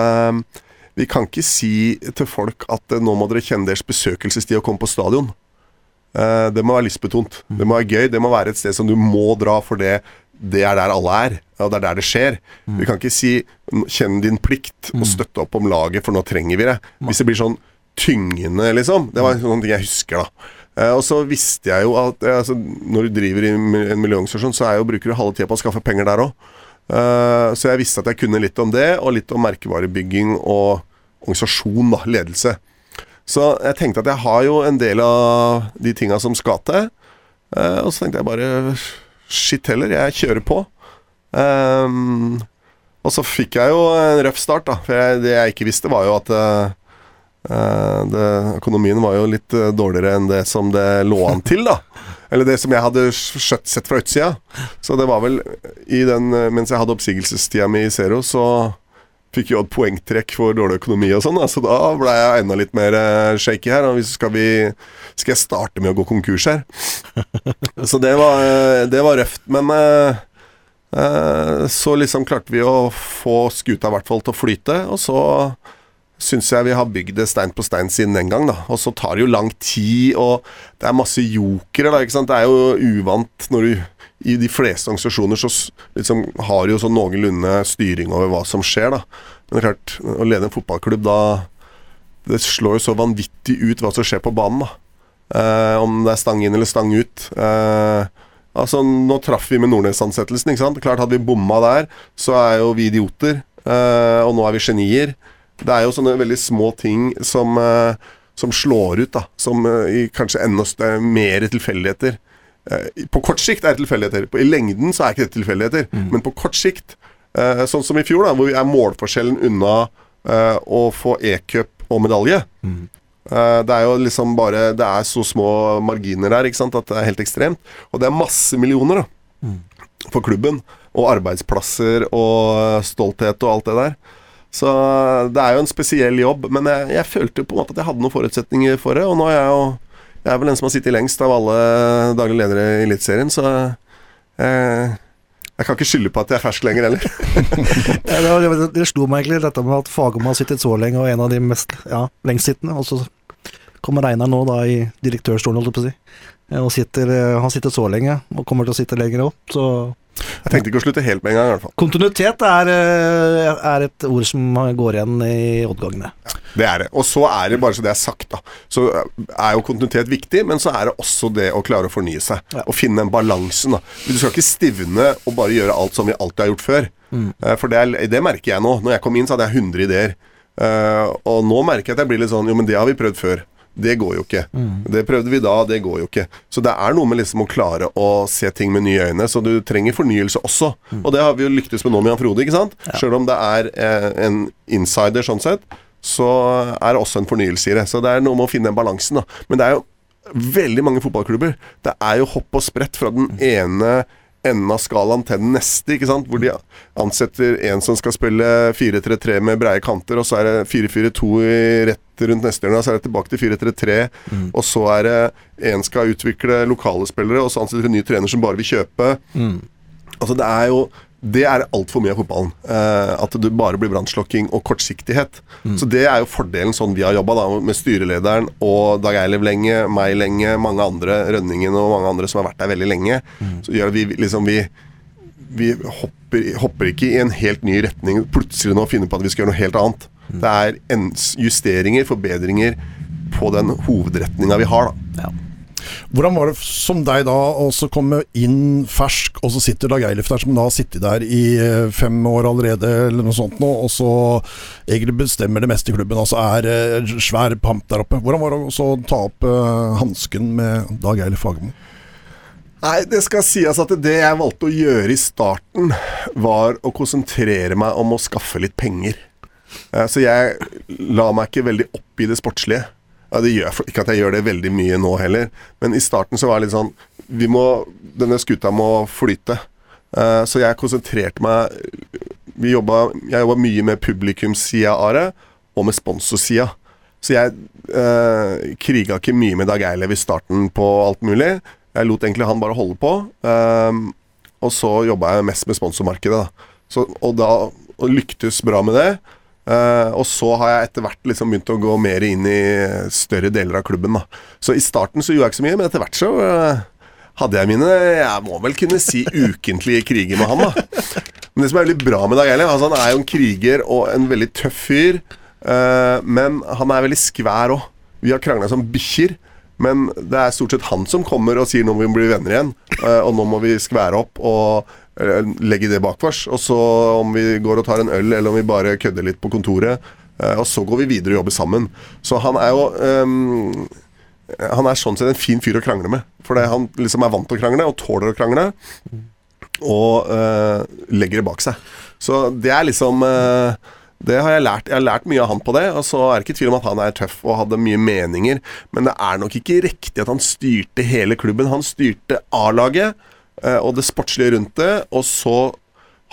vi kan ikke si til folk at nå må dere kjenne deres besøkelsestid og komme på stadion. Eh, det må være lystbetont. Det må være gøy. Det må være et sted som du må dra for det, det er der alle er. Og det er der det skjer. Vi kan ikke si 'kjenn din plikt' og støtte opp om laget, for nå trenger vi det. Hvis det blir sånn tyngende, liksom. Det var sånne ting jeg husker, da. Eh, og så visste jeg jo at eh, altså, når du driver i en miljøorganisasjon, så er jo, bruker du halve tida på å skaffe penger der òg. så jeg visste at jeg kunne litt om det, og litt om merkevarebygging og organisasjon, da, ledelse. Så jeg tenkte at jeg har jo en del av de tinga som skal til. Eh, og så tenkte jeg bare shit heller, jeg kjører på. Um, og så fikk jeg jo en røff start, da. For jeg, det jeg ikke visste, var jo at eh, det, økonomien var jo litt eh, dårligere enn det som det lå an til, da. Eller det som jeg hadde skjøtt, sett fra utsida. Så det var vel i den Mens jeg hadde oppsigelsestida mi i Zero, så fikk jo et poengtrekk for dårlig økonomi og sånn, så da ble jeg enda litt mer eh, shaky her. Og skal vi Skal jeg starte med å gå konkurs her? Så det var, eh, det var røft. Men eh, så liksom klarte vi å få skuta i hvert fall til å flyte, og så syns jeg vi har bygd det stein på stein siden den gang, da. Og så tar det jo lang tid, og det er masse jokere, da, ikke sant. Det er jo uvant når du i de fleste organisasjoner så liksom har jo sånn noenlunde styring over hva som skjer, da. Men det er klart, å lede en fotballklubb da Det slår jo så vanvittig ut hva som skjer på banen, da. Eh, om det er stang inn eller stang ut. Eh, altså, nå traff vi med Nordnes-ansettelsen, ikke sant. Klart Hadde vi bomma der, så er jo vi idioter. eh, og nå er vi genier. Det er jo sånne veldig små ting som, eh, som slår ut, da. Som eh, i kanskje enda mer tilfeldigheter. Eh, på kort sikt er det tilfeldigheter. I lengden så er ikke det tilfeldigheter. Men på kort sikt, eh, sånn som i fjor, da, hvor vi er målforskjellen unna eh, å få e-cup og medalje. Eh, det er jo liksom bare Det er så små marginer der ikke sant, at det er helt ekstremt. Og det er masse millioner da for klubben. Og arbeidsplasser og stolthet og alt det der. Så det er jo en spesiell jobb. Men jeg, jeg følte på en måte at jeg hadde noen forutsetninger for det. Og nå er jeg jo Jeg er vel den som har sittet lengst av alle daglige ledere i Eliteserien, så eh, jeg kan ikke skylde på at jeg er fersk lenger heller. Ja, det, det, det slo meg egentlig, dette med at Fagermo har sittet så lenge, og en av de mest ja, lengstsittende. Og så kommer Reinar nå da i direktørstolen, holdt jeg på å si. Eh, Og sitter, eh, han sitter så lenge, og kommer til å sitte lenger opp, Så Jeg tenkte ikke å slutte helt med en gang, i hvert fall. kontinuitet er, eh, er et ord som går igjen i oddgangene. Det er det. Og så er det, bare så det er sagt, da, så er jo kontinuitet viktig, men så er det også det å klare å fornye seg. Ja. Og finne den balansen. da. Du skal ikke stivne og bare gjøre alt som vi alltid har gjort før. Mm. For det, er, det merker jeg nå. Når jeg kom inn, så hadde jeg 100 ideer. Uh, og nå merker jeg at jeg blir litt sånn Jo, men det har vi prøvd før. Det går jo ikke. Det prøvde vi da, det går jo ikke. Så det er noe med liksom å klare å se ting med nye øyne. Så du trenger fornyelse også. Og det har vi jo lyktes med nå med Jan Frode, ikke sant? Sjøl om det er eh, en insider sånn sett, så er det også en fornyelse i det. Så det er noe med å finne den balansen, da. Men det er jo veldig mange fotballklubber. Det er jo hopp og sprett fra den ene enden av skalaen til den neste, ikke sant? hvor de ansetter en som skal spille 4-3-3 med breie kanter, og så er det 4-4-2 rett rundt neste hjørne, og så er det tilbake til 4-3-3, og så er det en skal utvikle lokale spillere, og så ansetter en ny trener som bare vil kjøpe. Altså det er jo det er altfor mye av fotballen. Eh, at du bare blir brannslokking og kortsiktighet. Så det er jo fordelen sånn vi har jobba, med styrelederen og Dag Eilev lenge, meg lenge, mange andre, Rønningen og mange andre som har vært der veldig lenge. Så gjør at vi liksom vi, vi hopper, hopper ikke i en helt ny retning plutselig nå finner på at vi skal gjøre noe helt annet. Det er justeringer, forbedringer på den hovedretninga vi har, da. Ja. Hvordan var det som deg da å komme inn fersk, og så sitter Dag Eilif der som da har sittet der i eh, fem år allerede, eller noe sånt nå, og så egentlig bestemmer det meste i klubben, altså er eh, svær pamp der oppe. Hvordan var det å ta opp uh, hansken med Dag Eilif Fagermo? Nei, det skal sies at det jeg valgte å gjøre i starten, var å konsentrere meg om å skaffe litt penger. Så jeg la meg ikke veldig opp i det sportslige. Ja, det gjør, ikke at jeg gjør det veldig mye nå heller, men i starten så var det litt sånn vi må, Denne skuta må flyte. Uh, Så jeg konsentrerte meg jobba, Jeg jobba mye med publikumssida av det, og med sponsorsida. Så jeg uh, kriga ikke mye med Dag Eilev i starten på alt mulig. Jeg lot egentlig han bare holde på. Uh, og så jobba jeg mest med sponsormarkedet. Da. Så, og da og lyktes bra med det. Eh, og så har jeg etter hvert liksom begynt å gå mer inn i større deler av klubben. Da. Så i starten så gjorde jeg ikke så mye, men etter hvert så uh, hadde jeg mine Jeg må vel kunne si ukentlige kriger med han, da. Men det som er veldig bra med Dag Eilev, altså han er jo en kriger og en veldig tøff fyr. Uh, men han er veldig skvær òg. Vi har krangla som bikkjer. Men det er stort sett han som kommer og sier nå må vi bli venner igjen. og nå må vi skvære opp og legge det bak oss. Og så om vi går og tar en øl, eller om vi bare kødder litt på kontoret. eh, og så går vi videre og jobber sammen. Så han er jo um, Han er sånn sett en fin fyr å krangle med. Fordi han liksom er vant til å krangle, og tåler å krangle. Og uh, legger det bak seg. Så det er liksom uh, det har jeg lært. Jeg har lært mye av han på det. Og så er det ikke tvil om at han er tøff og hadde mye meninger. Men det er nok ikke riktig at han styrte hele klubben. Han styrte A-laget eh, og det sportslige rundt det. Og så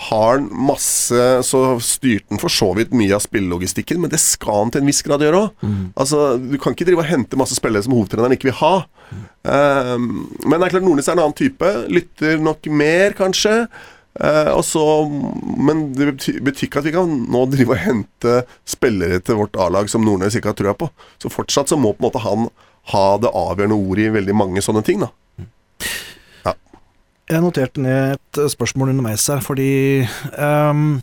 har han masse Så styrte han for så vidt mye av spillelogistikken, men det skal han til en viss grad gjøre òg. Altså, du kan ikke drive og hente masse spillere som hovedtreneren ikke vil ha. Um, men det er klart Nordnes er en annen type. Lytter nok mer, kanskje. Uh, og så, men det betyr, betyr ikke at vi kan nå drive og hente spillere til vårt A-lag som Nordnes ikke har trua på. Så fortsatt så må på en måte han ha det avgjørende ordet i veldig mange sånne ting. da Jeg noterte ned et spørsmål underveis her, fordi um,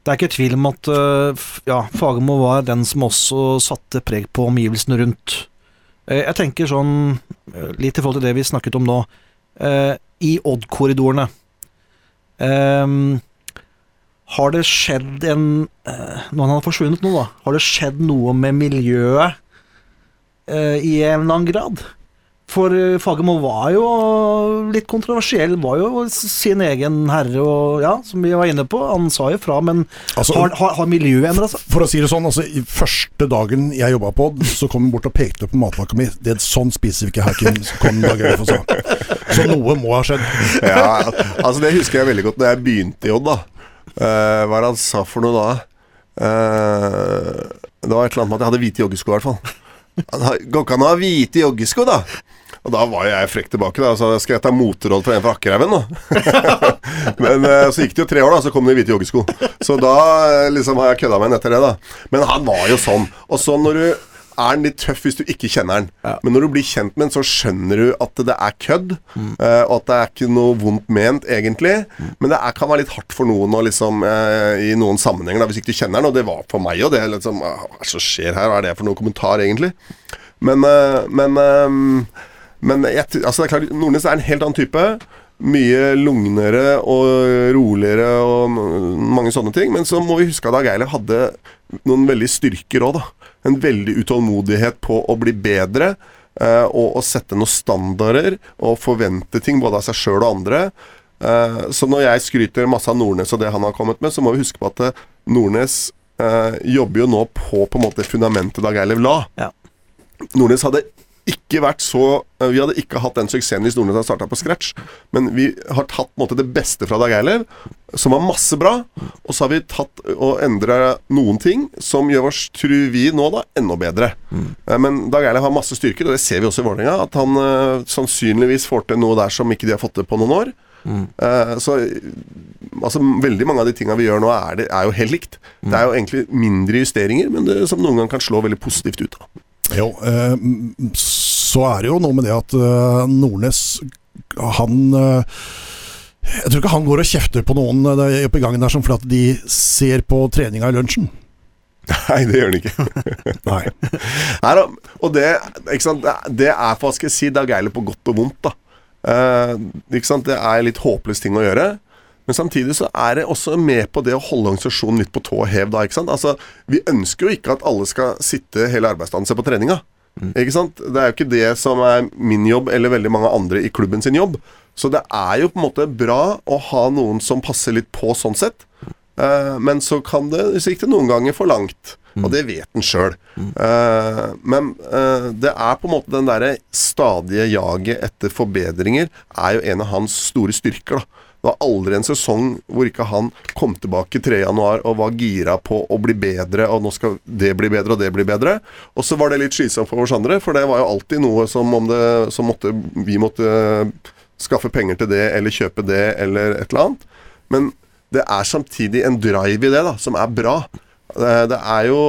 det er ikke tvil om at uh, ja, Fagermo var den som også satte preg på omgivelsene rundt. Uh, jeg tenker sånn, eh, litt i forhold til det vi snakket om nå, uh, i Odd-korridorene. Um, har det skjedd en Når han har forsvunnet nå, da, har det skjedd noe med miljøet i en eller annen grad? For eh, Fagermo var jo litt kontroversiell, var jo sin egen herre, og ja, som vi var inne på. Han sa jo fra, men Altså- har, har, har miljøet endra seg? For å si det sånn, altså i første dagen jeg jobba på så kom han bort og pekte på matlaka mi. Det, er sånn spiser vi ikke her, Kim. Kom Dag Eilif og sa. Så noe må ha skjedd. Ja, altså Det husker jeg veldig godt da jeg begynte i Odd. da Uh, Hva er det han sa for noe da? Uh, det var et eller annet med at jeg hadde hvite joggesko, i hvert fall. Han, Går ikke an å ha hvite joggesko, da? Og da var jeg frekk tilbake. da Så skal jeg ta moteråd for en fra Akkerhaugen da. Men eh, så gikk det jo tre år, da så kom det hvite joggesko. Så da eh, liksom har jeg kødda med han etter det, da. Men han var jo sånn. Og så når du er den litt tøff hvis du ikke kjenner han. Men når du blir kjent med den, så skjønner du at det er kødd. eh, og at det er ikke noe vondt ment, egentlig. Men det er, kan være litt hardt for noen og liksom, eh, i noen sammenhenger, da, hvis ikke du kjenner den. Og det var for meg og det. Liksom, «Ah, hva er det som skjer her? Hva er det for noen kommentar, egentlig? Men, men, eh, men jeg, altså det er klart, Nordnes er en helt annen type. Mye lugnere og roligere og mange sånne ting. Men så må vi huske at Dag Eilev hadde noen veldig styrker òg, da. En veldig utålmodighet på å bli bedre. eh, og å sette noen standarder og forvente ting både av seg sjøl og andre. Eh, så når jeg skryter masse av Nordnes og det han har kommet med, så må vi huske på at eh, Nordnes jobber jo nå på på en måte fundamentet Dag Eilev la. Ja. Nordnes hadde ikke vært så eh, Vi hadde ikke hatt den suksessen hvis Nordnes hadde starta på scratch. Men vi har tatt måte, det beste fra Dag Eilev, som var masse bra. Og så har vi tatt og endra noen ting som gjør oss, tror vi nå, da, enda bedre. Mm. Men Dag Eilev har masse styrker, og det ser vi også i Vålerenga. At han uh, sannsynligvis får til noe der som ikke de har fått til på noen år. Eh, så altså, veldig mange av de tinga vi gjør nå, er, det, er jo helt likt. Det er jo egentlig mindre justeringer, men det, som noen ganger kan slå veldig positivt ut. Da. Jo, eh, så er det jo noe med det at eh, Nordnes Han eh, Jeg tror ikke han går og kjefter på noen oppe i gangen der som fordi de ser på treninga i lunsjen. Nei, det gjør han ikke. Nei. Nei da, og det, ikke sant, det, det er hva skal jeg si, Dag Eilif på godt og vondt. da. Eh, ikke sant, Det er litt håpløs ting å gjøre. Men samtidig så er det også med på det å holde organisasjonen litt på tå hev. da, ikke sant? Altså, Vi ønsker jo ikke at alle skal sitte hele arbeidsdagen og se på treninga. Ikke sant? Det er jo ikke det som er min jobb eller veldig mange andre i klubben sin jobb. Så det er jo på en måte bra å ha noen som passer litt på sånn sett. Uh, men så kan det sikte noen ganger for langt. Og det vet en sjøl. men uh, det er på en måte den derre stadige jaget etter forbedringer er jo en av hans store styrker. da. Det var aldri en sesong hvor ikke han kom tilbake 3.1 og var gira på å bli bedre, og nå skal det bli bedre, og det bli bedre. Og så var det litt slitsomt for oss andre, for det var jo alltid noe som om det som måtte, vi måtte skaffe penger til det, eller kjøpe det, eller et eller annet. Men det er samtidig en drive i det da, som er bra. Det, det er jo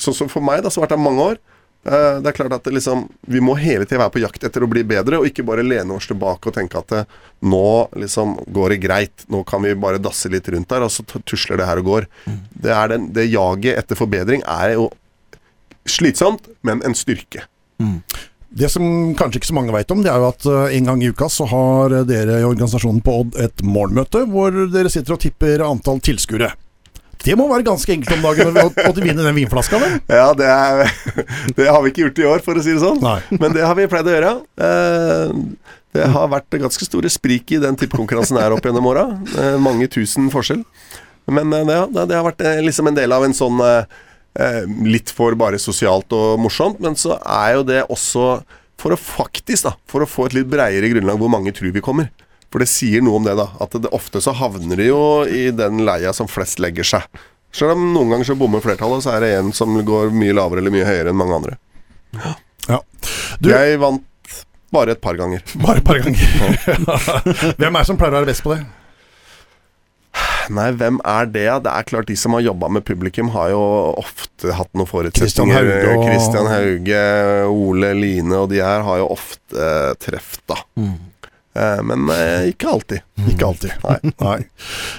Sånn som for meg, da, som har vært der mange år. Eh, Det er klart at det liksom, Vi må hele tida være på jakt etter å bli bedre, og ikke bare lene oss tilbake og tenke at det, nå liksom går det greit. Nå kan vi bare dasse litt rundt der, og så tusler det her og går. Det, er den, det jaget etter forbedring er jo slitsomt, men en styrke. Det som kanskje ikke så mange vet om, det er jo at eh, en gang i uka så har dere i organisasjonen på Odd et morgenmøte hvor dere sitter og tipper antall tilskuere. Det må være ganske enkelt om dagen å å vinne den vinflaska, vel? Ja, det, er, det har vi ikke gjort i år, for å si det sånn. Nei. Men det har vi pleid å gjøre. Eh, Det har vært ganske store sprik i den tippekonkurransen her opp gjennom åra. Eh, Mange tusen forskjell. Men eh, ja, det har vært liksom en del av en sånn litt for bare sosialt og morsomt, men så er jo det også for å faktisk, da, for å få et litt breiere grunnlag hvor mange tror vi kommer. For det sier noe om det, da. At det, ofte så havner de jo i den leia som flest legger seg. Selv om noen ganger så bommer flertallet, så er det en som går mye lavere eller mye høyere enn mange andre. Ja. Du, Jeg vant bare et par ganger. bare et par ganger. Hvem er det som pleier å være best på det? Nei, hvem er det? Det er klart De som har jobba med publikum, har jo ofte hatt noen forutsetninger. Kristian Hauge og- Hauge, Ole Line og de her har jo ofte eh, treff, da. Eh, men eh, ikke alltid. Ikke alltid. Nei. Nei.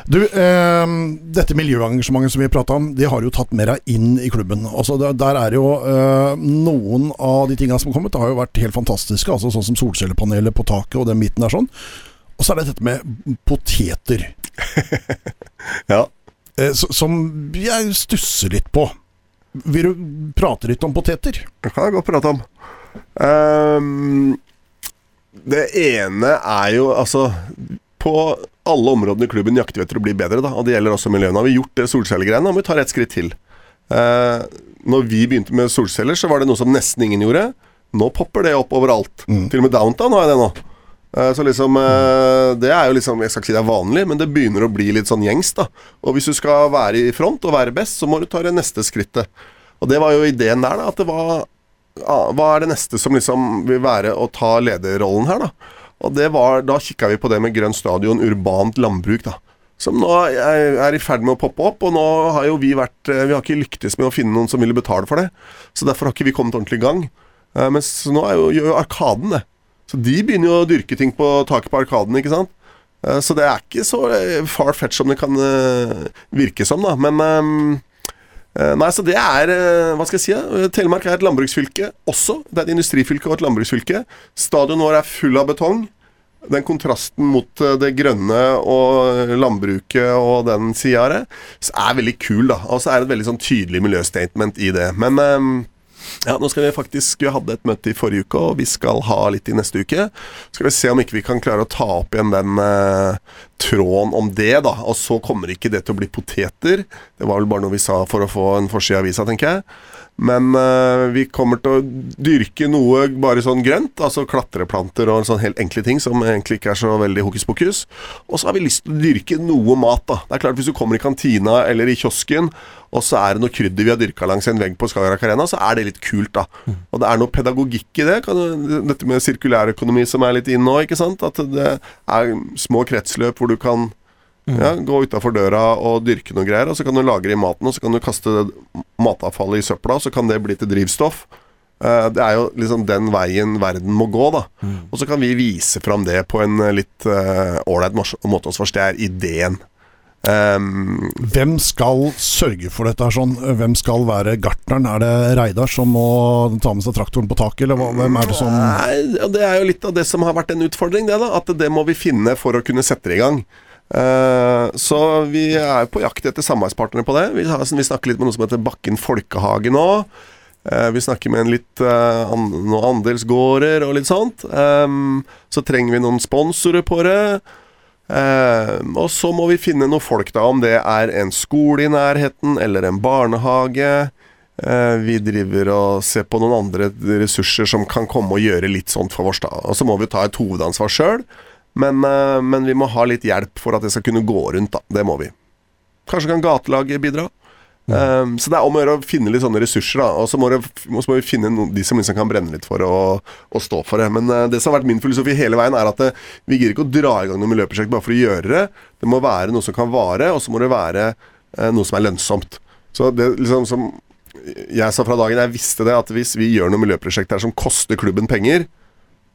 Du, eh, dette miljøengasjementet som vi prata om, det har jo tatt mer inn i klubben. Altså, der, er jo eh, Noen av de tinga som har kommet, det har jo vært helt fantastiske. Altså Sånn som solcellepanelet på taket og den biten der sånn. Og så er det dette med poteter, Ja. eh, som jeg stusser litt på. Vil du prate litt om poteter? Det kan jeg godt prate om. Ehm, det ene er jo altså På alle områdene i klubben jakter vi etter å bli bedre, da, og det gjelder også miljøene. Har vi gjort det solcellegreiene, må vi ta et skritt til. Eh, når vi begynte med solceller, så var det noe som nesten ingen gjorde. Nå popper det opp overalt. Til og med downtown har jeg det nå. Eh, så liksom eh, Det er jo liksom Jeg skal ikke si det er vanlig, men det begynner å bli litt sånn gjengs, da. Og hvis du skal være i front og være best, så må du ta det neste skrittet. Og det var jo ideen der, da. At det var Hva er det neste som liksom vil være å ta lederrollen her, da? Og det var Da kikka vi på det med grønn stadion, urbant landbruk, da. Som nå er, i ferd med å poppe opp, og nå har jo vi vært eh, Vi har ikke lyktes med å finne noen som ville betale for det. Så derfor har ikke vi kommet ordentlig i gang. men mens nå jo, gjør jo Arkaden det. Så de begynner jo å dyrke ting på taket på Arkaden, ikke sant. Eh, Så det er ikke så eh, far fetch som det kan eh, virke som, da. Men eh, Eh, Nei, så det er eh, Hva skal jeg si? da? Telemark er et landbruksfylke også. Det er et industrifylke og et landbruksfylke. Stadion vår er full av betong. Den kontrasten mot eh, det grønne og landbruket og den sida av det, er veldig kul, da. Og så er det et veldig sånn tydelig miljøstatement i det. Men eh, ja, nå skal vi faktisk Vi hadde et møte i forrige uke, og vi skal ha litt i neste uke. Skal vi se om ikke vi kan klare å ta opp igjen den eh, tråden om det, da. Og så kommer ikke det til å bli poteter. Det var vel bare noe vi sa for å få en forside i avisa, tenker jeg. Men uh, vi kommer til å dyrke noe bare sånn grønt, altså klatreplanter og sånn helt enkle ting som egentlig ikke er så veldig hokus pokus. Og så har vi lyst til å dyrke noe mat, da. Det er klart Hvis du kommer i kantina eller i kiosken, og så er det noe krydder vi har dyrka langs en vegg på Skagerrak Arena, så er det litt kult, da. Og det er noe pedagogikk i det. Dette med sirkulærøkonomi som er litt inn nå, ikke sant. At det er små kretsløp hvor du kan ja, gå utafor døra og dyrke noe greier, og så kan du lagre i maten, og så kan du kaste matavfallet i søpla, og så kan det bli til drivstoff. Eh, Det er jo liksom den veien verden må gå, da. Og så kan vi vise fram det på en eh, litt ålreit måte, hos oss, det er ideen. Um, Hvem skal sørge for dette? sånn? Hvem skal være gartneren? Er det Reidar som må ta med seg traktoren på taket, eller hvem er det som Nei, det er jo litt av det som har vært en utfordring, det da. At det må vi finne for å kunne sette det i gang. Eh, så vi er på jakt etter samarbeidspartnere på det. Vi, snakker litt med noe som heter Bakken folkehage nå. Eh, vi snakker med en litt eh, noen andelsgårder og litt sånt. Så trenger vi noen sponsorer på det. Og så må vi finne noen folk, da, om det er en skole i nærheten eller en barnehage. Eh, vi driver og ser på noen andre ressurser som kan komme og gjøre litt sånt for oss. da Og så må vi ta et hovedansvar sjøl, men, eh, men vi må ha litt hjelp for at det skal kunne gå rundt. da Det må vi. Kanskje kan gatelaget bidra. Um, så det er om å gjøre å finne litt sånne ressurser, da. Og så må, må vi finne noen, de som liksom kan brenne litt for å, og stå for det. Men uh, det som har vært min filosofi hele veien, er at det, vi gidder ikke å dra i gang noe miljøprosjekt bare for å gjøre det. Det må være noe som kan vare, og så må det være uh, noe som er lønnsomt. Så det liksom som jeg sa fra dagen jeg visste det, at hvis vi gjør noe miljøprosjekt her som koster klubben penger,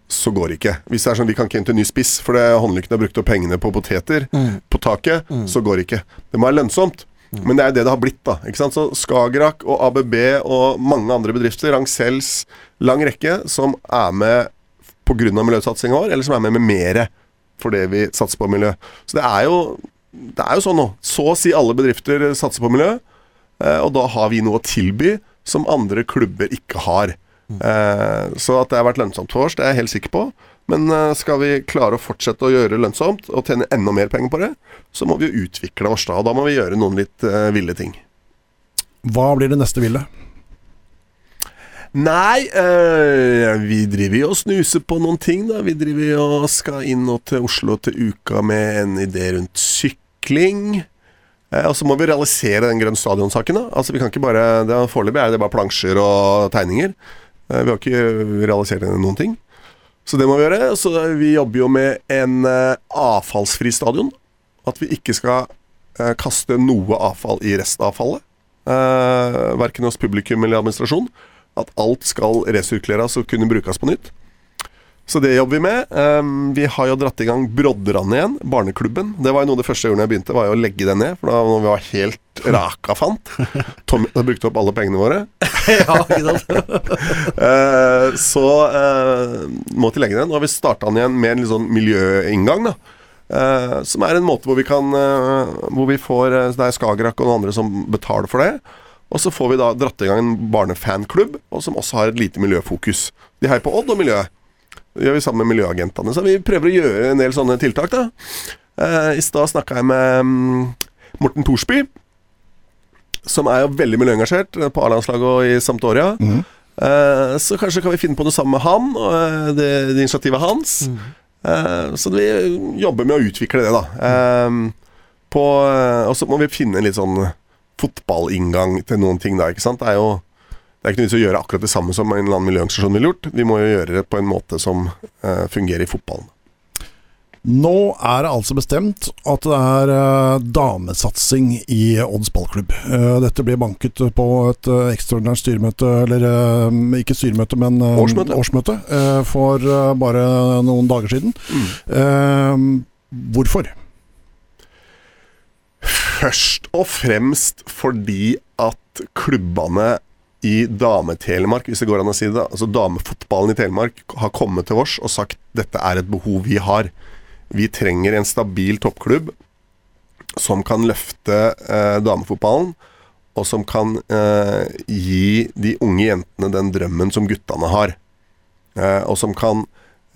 så går det ikke. Hvis det er sånn vi kan ikke hente ny spiss fordi håndlyktene har brukt opp pengene på poteter på taket, så går det ikke. Det må være lønnsomt. Men det er jo det det har blitt, da. ikke sant? Så Skagerrak og ABB og mange andre bedrifter, Rangsells, lang rekke, som er med pga. miljøsatsinga vår, eller som er med med mere fordi vi satser på miljø. Så det er jo, det er jo sånn nå. Så å si alle bedrifter satser på miljø, eh, og da har vi noe å tilby som andre klubber ikke har. Eh, så at det har vært lønnsomt for oss, det er jeg helt sikker på. Men eh, skal vi klare å fortsette å gjøre det lønnsomt og tjene enda mer penger på det, så må vi jo utvikle oss da. Og da må vi gjøre noen litt eh, ville ting. Hva blir det neste ville? Nei, øh, vi driver jo og snuser på noen ting, da. Vi driver jo og skal inn og til Oslo til uka med en idé rundt sykling. Eh, og så må vi realisere den Grønn stadion-saken. da Altså vi kan ikke bare det Foreløpig er det bare plansjer og tegninger. Eh, vi har ikke realisert noen ting. Så det må vi gjøre. Så vi jobber jo med en eh, avfallsfri stadion. At vi ikke skal eh, kaste noe avfall i restavfallet. Verken hos publikum eller administrasjon. At alt skal resirkuleres og kunne brukes på nytt. Så det jobber vi med. Um, vi har jo dratt i gang Brodderand igjen, barneklubben. Det var jo noe av det første jeg gjorde da jeg begynte, var jo å legge den ned. For da når vi var helt raka fant. Tommy hadde brukt opp alle pengene våre. ja, ikke sant? Eh, så uh, måtte vi legge den. Nå har vi starta den igjen med en litt sånn miljøinngang, da. Uh, som er en måte hvor vi kan eh, Hvor vi får eh, Det er Skagerrak og noen andre som betaler for det. Og så får vi da dratt i gang en barnefanklubb, og som også har et lite miljøfokus. De heier på Odd og miljøet. Det gjør vi sammen med miljøagentene. Så vi prøver å gjøre en del sånne tiltak, da. Eh, I stad snakka jeg med mm, Morten Thorsby, som er jo veldig miljøengasjert eh, på A-landslaget og i Samtoria. Mm. så kanskje kan vi finne på noe sammen med han, og eh, det, det initiativet hans. Mm. så vi jobber med å utvikle det, da. Eh, på, eh, og så må vi finne en litt sånn fotballinngang til noen ting, da. ikke sant? Det er jo det er ikke noe vits å gjøre akkurat det samme som en eller annen miljøorganisasjon ville gjort. Vi må jo gjøre det på en måte som eh, fungerer i fotballen. Nå er det altså bestemt at det er eh, damesatsing i Odds ballklubb. Eh, dette blir banket på et eh, ekstraordinært styremøte, eller eh, ikke styremøte, men eh, Årsmøte. årsmøte for bare noen dager siden. Eh, hvorfor? Først og fremst fordi at klubbene i Dame-Telemark, hvis det går an å si det, altså damefotballen i Telemark, har kommet til oss og sagt dette er et behov vi har. Vi trenger en stabil toppklubb som kan løfte eh, damefotballen, og som kan eh, gi de unge jentene den drømmen som guttene har. Eh, og som kan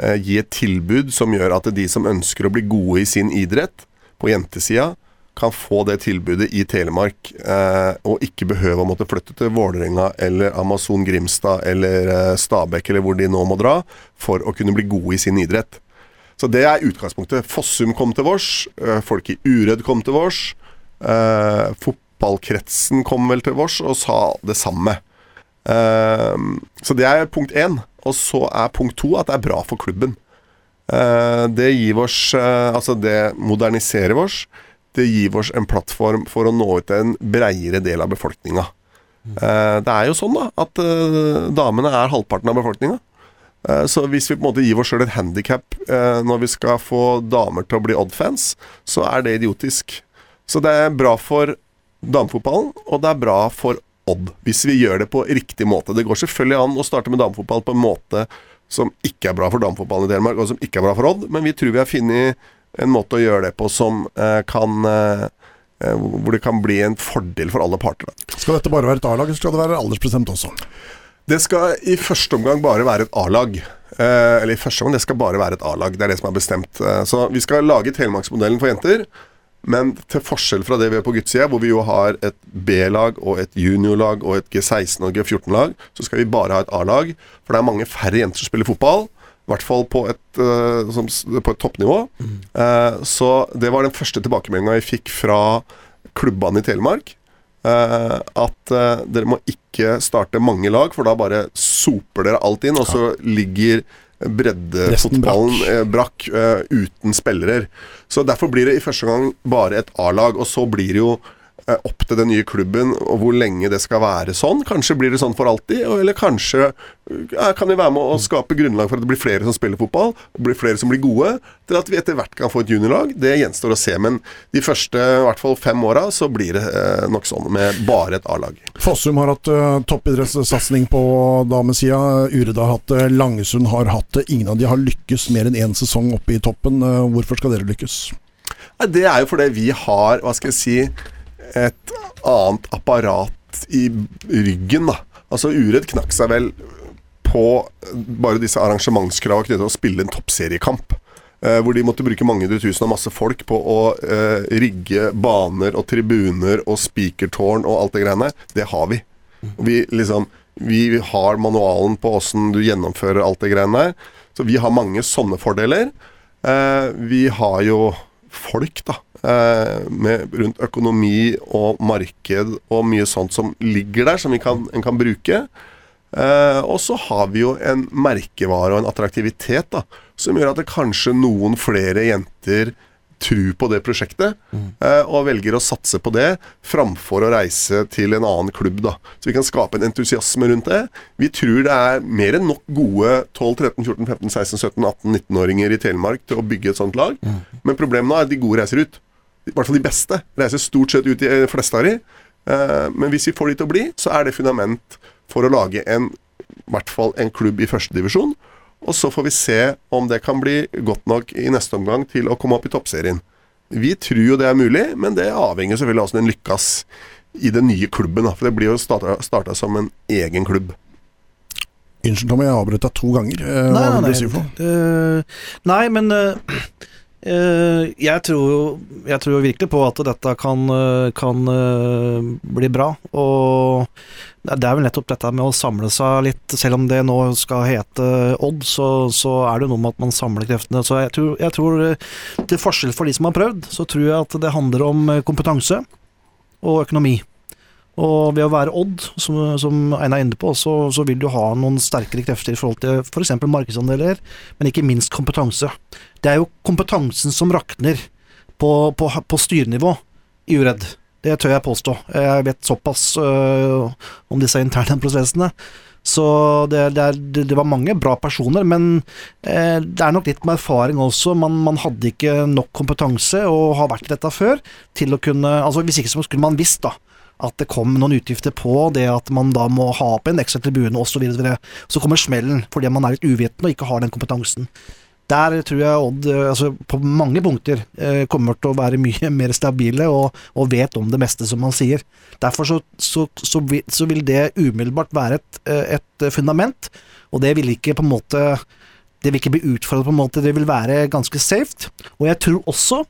eh, gi et tilbud som gjør at de som ønsker å bli gode i sin idrett, på jentesida, kan få det tilbudet i Telemark, eh, og ikke behøve å måtte flytte til Vålerenga eller Amazon Grimstad eller eh, Stabekk eller hvor de nå må dra, for å kunne bli gode i sin idrett. Så det er utgangspunktet. Fossum kom til vårs, eh, folk i Uredd kom til vårs. Eh, fotballkretsen kom vel til vårs og sa det samme. Eh, så det er punkt én. Og så er punkt to at det er bra for klubben. Eh, det gir oss Altså, det moderniserer oss. Det gir oss en plattform for å nå ut til en breiere del av befolkninga. Mm. det er jo sånn da at eh, damene er halvparten av befolkninga. Eh, Så hvis vi på en måte gir oss sjøl et handikap når vi skal få damer til å bli Odd-fans, så er det idiotisk. Så det er bra for damefotballen, og det er bra for Odd, hvis vi gjør det på riktig måte. Det går selvfølgelig an å starte med damefotball på en måte som ikke er bra for damefotballen i Telemark, og som ikke er bra for Odd, men vi tror vi har funnet en måte å gjøre det på som eh, kan eh, eh Hvor det kan bli en fordel for alle parter. Da. Skal dette bare være et A-lag, eller skal det være aldersbestemt også? Det skal i første omgang bare være et A-lag. Eh, eller i første omgang, det skal bare være et A-lag. Det er det som er bestemt. Eh, så vi skal lage Telemarksmodellen for jenter. Men til forskjell fra det vi gjør på guttesida, hvor vi jo har et B-lag og et juniorlag og et G16 og G14-lag, så skal vi bare ha et A-lag. For det er mange færre jenter som spiller fotball. I hvert fall på et, uh, som, på et toppnivå. Mm. Uh, så det var den første tilbakemeldinga jeg fikk fra klubbene i Telemark. Uh, at dere må ikke starte mange lag, for da bare soper dere alt inn, og så ligger breddefotballen brakk, brakk uten spillere. Så Derfor blir det i første gang bare et A-lag, og så blir det jo opp til den nye klubben og hvor lenge det skal være sånn. Kanskje blir det sånn for alltid, eller kanskje uh, kan vi være med å skape grunnlag for at det blir flere som spiller fotball, og blir flere som blir gode, til at vi etter hvert kan få et juniorlag. Det gjenstår å se, men de første i hvert fall fem åra så blir det nok sånn med bare et A-lag. Fossum har hatt uh, toppidrettssatsing på damesida. Ureda har hatt det, Langesund har hatt det. Ingen av de har lykkes mer enn én sesong oppe i toppen. Uh, hvorfor skal dere lykkes? Det er jo fordi vi har, hva skal jeg si, et annet apparat i ryggen, da. Altså Uredd knakk seg vel på bare disse arrangementskravene knyttet til å spille en toppseriekamp. Eh, hvor de måtte bruke mange tusen og masse folk på å eh, rigge baner og tribuner og spikertårn og alt det greiene. Det har vi. Vi, liksom, vi har manualen på åssen du gjennomfører alt det greiene der. Så vi har mange sånne fordeler. Eh, vi har jo folk, da. Med, rundt økonomi og marked og mye sånt som ligger der, som vi kan, en kan bruke. Uh, og så har vi jo en merkevare og en attraktivitet da, som gjør at det kanskje noen flere jenter tror på det prosjektet, mm. og velger å satse på det framfor å reise til en annen klubb. da. Så vi kan skape en entusiasme rundt det. Vi tror det er mer enn nok gode 12-13-14-15-16-17-18-19-åringer i Telemark til å bygge et sånt lag, mm. men problemet nå er at de gode reiser ut. I hvert fall de beste. Reiser stort sett ut i de fleste av de. Uh, men hvis vi får de til å bli, så er det fundament for å lage en, i hvert fall en klubb i førstedivisjon. Og så får vi se om det kan bli godt nok i neste omgang til å komme opp i toppserien. Vi tror jo det er mulig, men det avhenger selvfølgelig av hvordan den lykkes i den nye klubben. For det blir jo starta som en egen klubb. Unnskyld, Tommy, jeg avbrøt deg to ganger. Eh, hva nei, vil du si for noe? nei, men Uh, jeg, tror jo, jeg, tror virkelig på at dette kan, kan uh, bli bra. Og det er vel nettopp dette med å samle seg litt. Selv om det nå skal hete Odd, så, så er det noe med at man samler kreftene. Så jeg tror, jeg tror, eh, til forskjell for de som har prøvd, så tror jeg at det handler om kompetanse og økonomi. Og ved å være Odd, som, som Einar er inne på, så, så, vil du ha noen sterkere krefter i forhold til f.eks. For markedsandeler, men ikke minst kompetanse. Det er jo kompetansen som rakner på, på, på styrenivå i Uredd. Det tør jeg påstå. Jeg vet såpass øh, om disse interne prosessene. Så det, det, er, det, var mange bra personer, men eh, det er nok litt med erfaring også. Man, man, hadde ikke nok kompetanse og har vært i dette før til å kunne Altså Hvis ikke så skulle man visst, da at det kom noen utgifter på det at man da må ha opp en ekstra tribune osv. Så, så kommer smellen fordi man er litt uvitende og ikke har den kompetansen. Der tror jeg Odd altså på mange punkter eh, kommer til å være mye mer stabile og, og, vet om det meste som man sier. Derfor så, så, så, så vil det umiddelbart være et, eh, et, fundament, og det vil ikke på en måte det vil ikke bli utfordret, på en måte, det vil være ganske safe. Og jeg tror også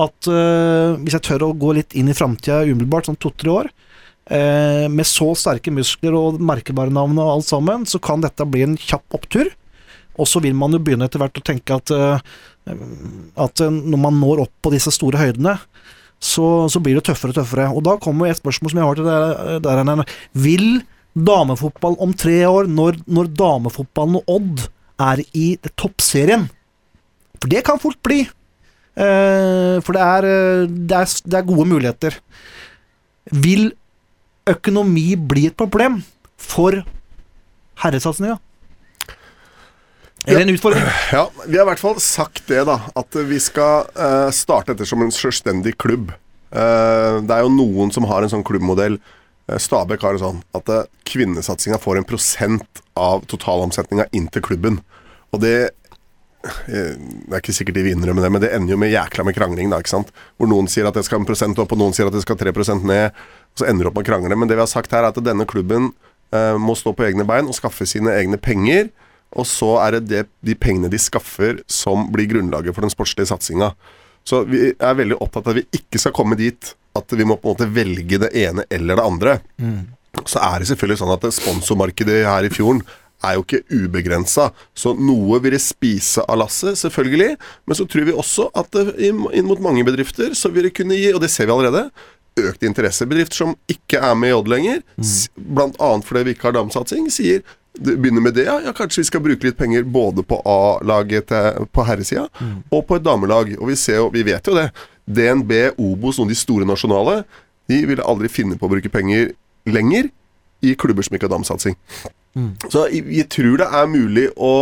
at uh, hvis jeg tør å gå litt inn i framtida umiddelbart, sånn to-tre år, uh, med så sterke muskler og merkevarenavn og alt sammen, så kan dette bli en kjapp opptur. Og så vil man jo begynne etter hvert å tenke at, uh, at når man når opp på disse store høydene, så, så, blir det tøffere og tøffere. Og da kommer et spørsmål som jeg har til dere der, Vil damefotball om tre år, når, når damefotballen og Odd er i toppserien For det kan fort bli. Eh, for det er, eh, det, er, det er, gode muligheter. Vil økonomi bli et problem for herresatsinga? Eller en utfordring? Ja, Vi har i hvert fall sagt det, da. At vi skal uh, starte dette som en selvstendig klubb. Uh, det er jo noen som har en sånn klubbmodell. Eh, Stabæk har det sånn at uh, kvinnesatsinga får en prosent av totalomsetninga inn til klubben. Og det det er ikke sikkert de vil innrømme det, men det ender jo med jækla med krangling. da, ikke sant? Hvor noen sier at det skal en prosent opp, og noen sier at det skal tre prosent ned. Og Så ender det opp med å krangle. Men det vi har sagt her, er at denne klubben eh, må stå på egne bein og skaffe sine egne penger. Og så er det, det de pengene de skaffer, som blir grunnlaget for den sportslige satsinga. Så vi er veldig opptatt av at vi ikke skal komme dit at vi må på en måte velge det ene eller det andre. Så er det selvfølgelig sånn at sponsormarkedet her i fjorden er jo ikke ubegrensa. Så noe vil det spise av lasset, selvfølgelig. Men så tror vi også at inn inn mot mange bedrifter så vil det kunne gi, og det ser vi allerede, økt interesse. Bedrifter som ikke er med i Odd lenger, mm. annet fordi vi ikke har damsatsing, sier begynner med det, ja. ja. Kanskje vi skal bruke litt penger både på A-laget på herresida og på et damelag. Og vi, ser vi vet jo det. DNB, Obos, noen av de store nasjonale, de ville aldri finne på å bruke penger lenger i klubber som ikke har damsatsing. Så jeg, jeg tror det er mulig å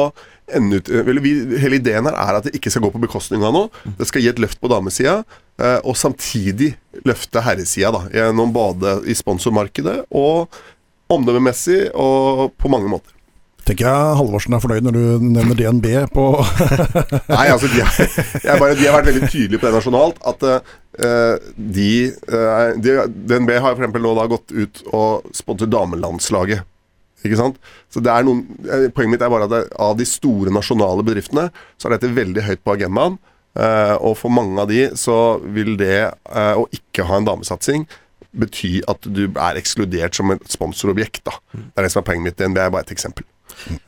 ende ut eller vi, Hele ideen her er at det ikke skal gå på bekostning av noe. Det skal gi et løft på damesida, eh, og samtidig løfte herresida da, gjennom både i sponsormarkedet og omdømmemessig og på mange måter. Tenker jeg Halvorsen er fornøyd når du nevner DNB på Nei, altså de, er, jeg bare, de har vært veldig tydelige på det nasjonalt. At uh, de, uh, de DNB har for eksempel nå da gått ut og sponset damelandslaget. Ikke sant? Så det er noen, eh, Poenget mitt er bare at det, av de store nasjonale bedriftene, så er dette veldig høyt på agendaen. Uh, og for mange av de så vil det å ikke ha en damesatsing bety at du er ekskludert som et sponsorobjekt. da. Det er det som er poenget mitt. DNB er bare et eksempel.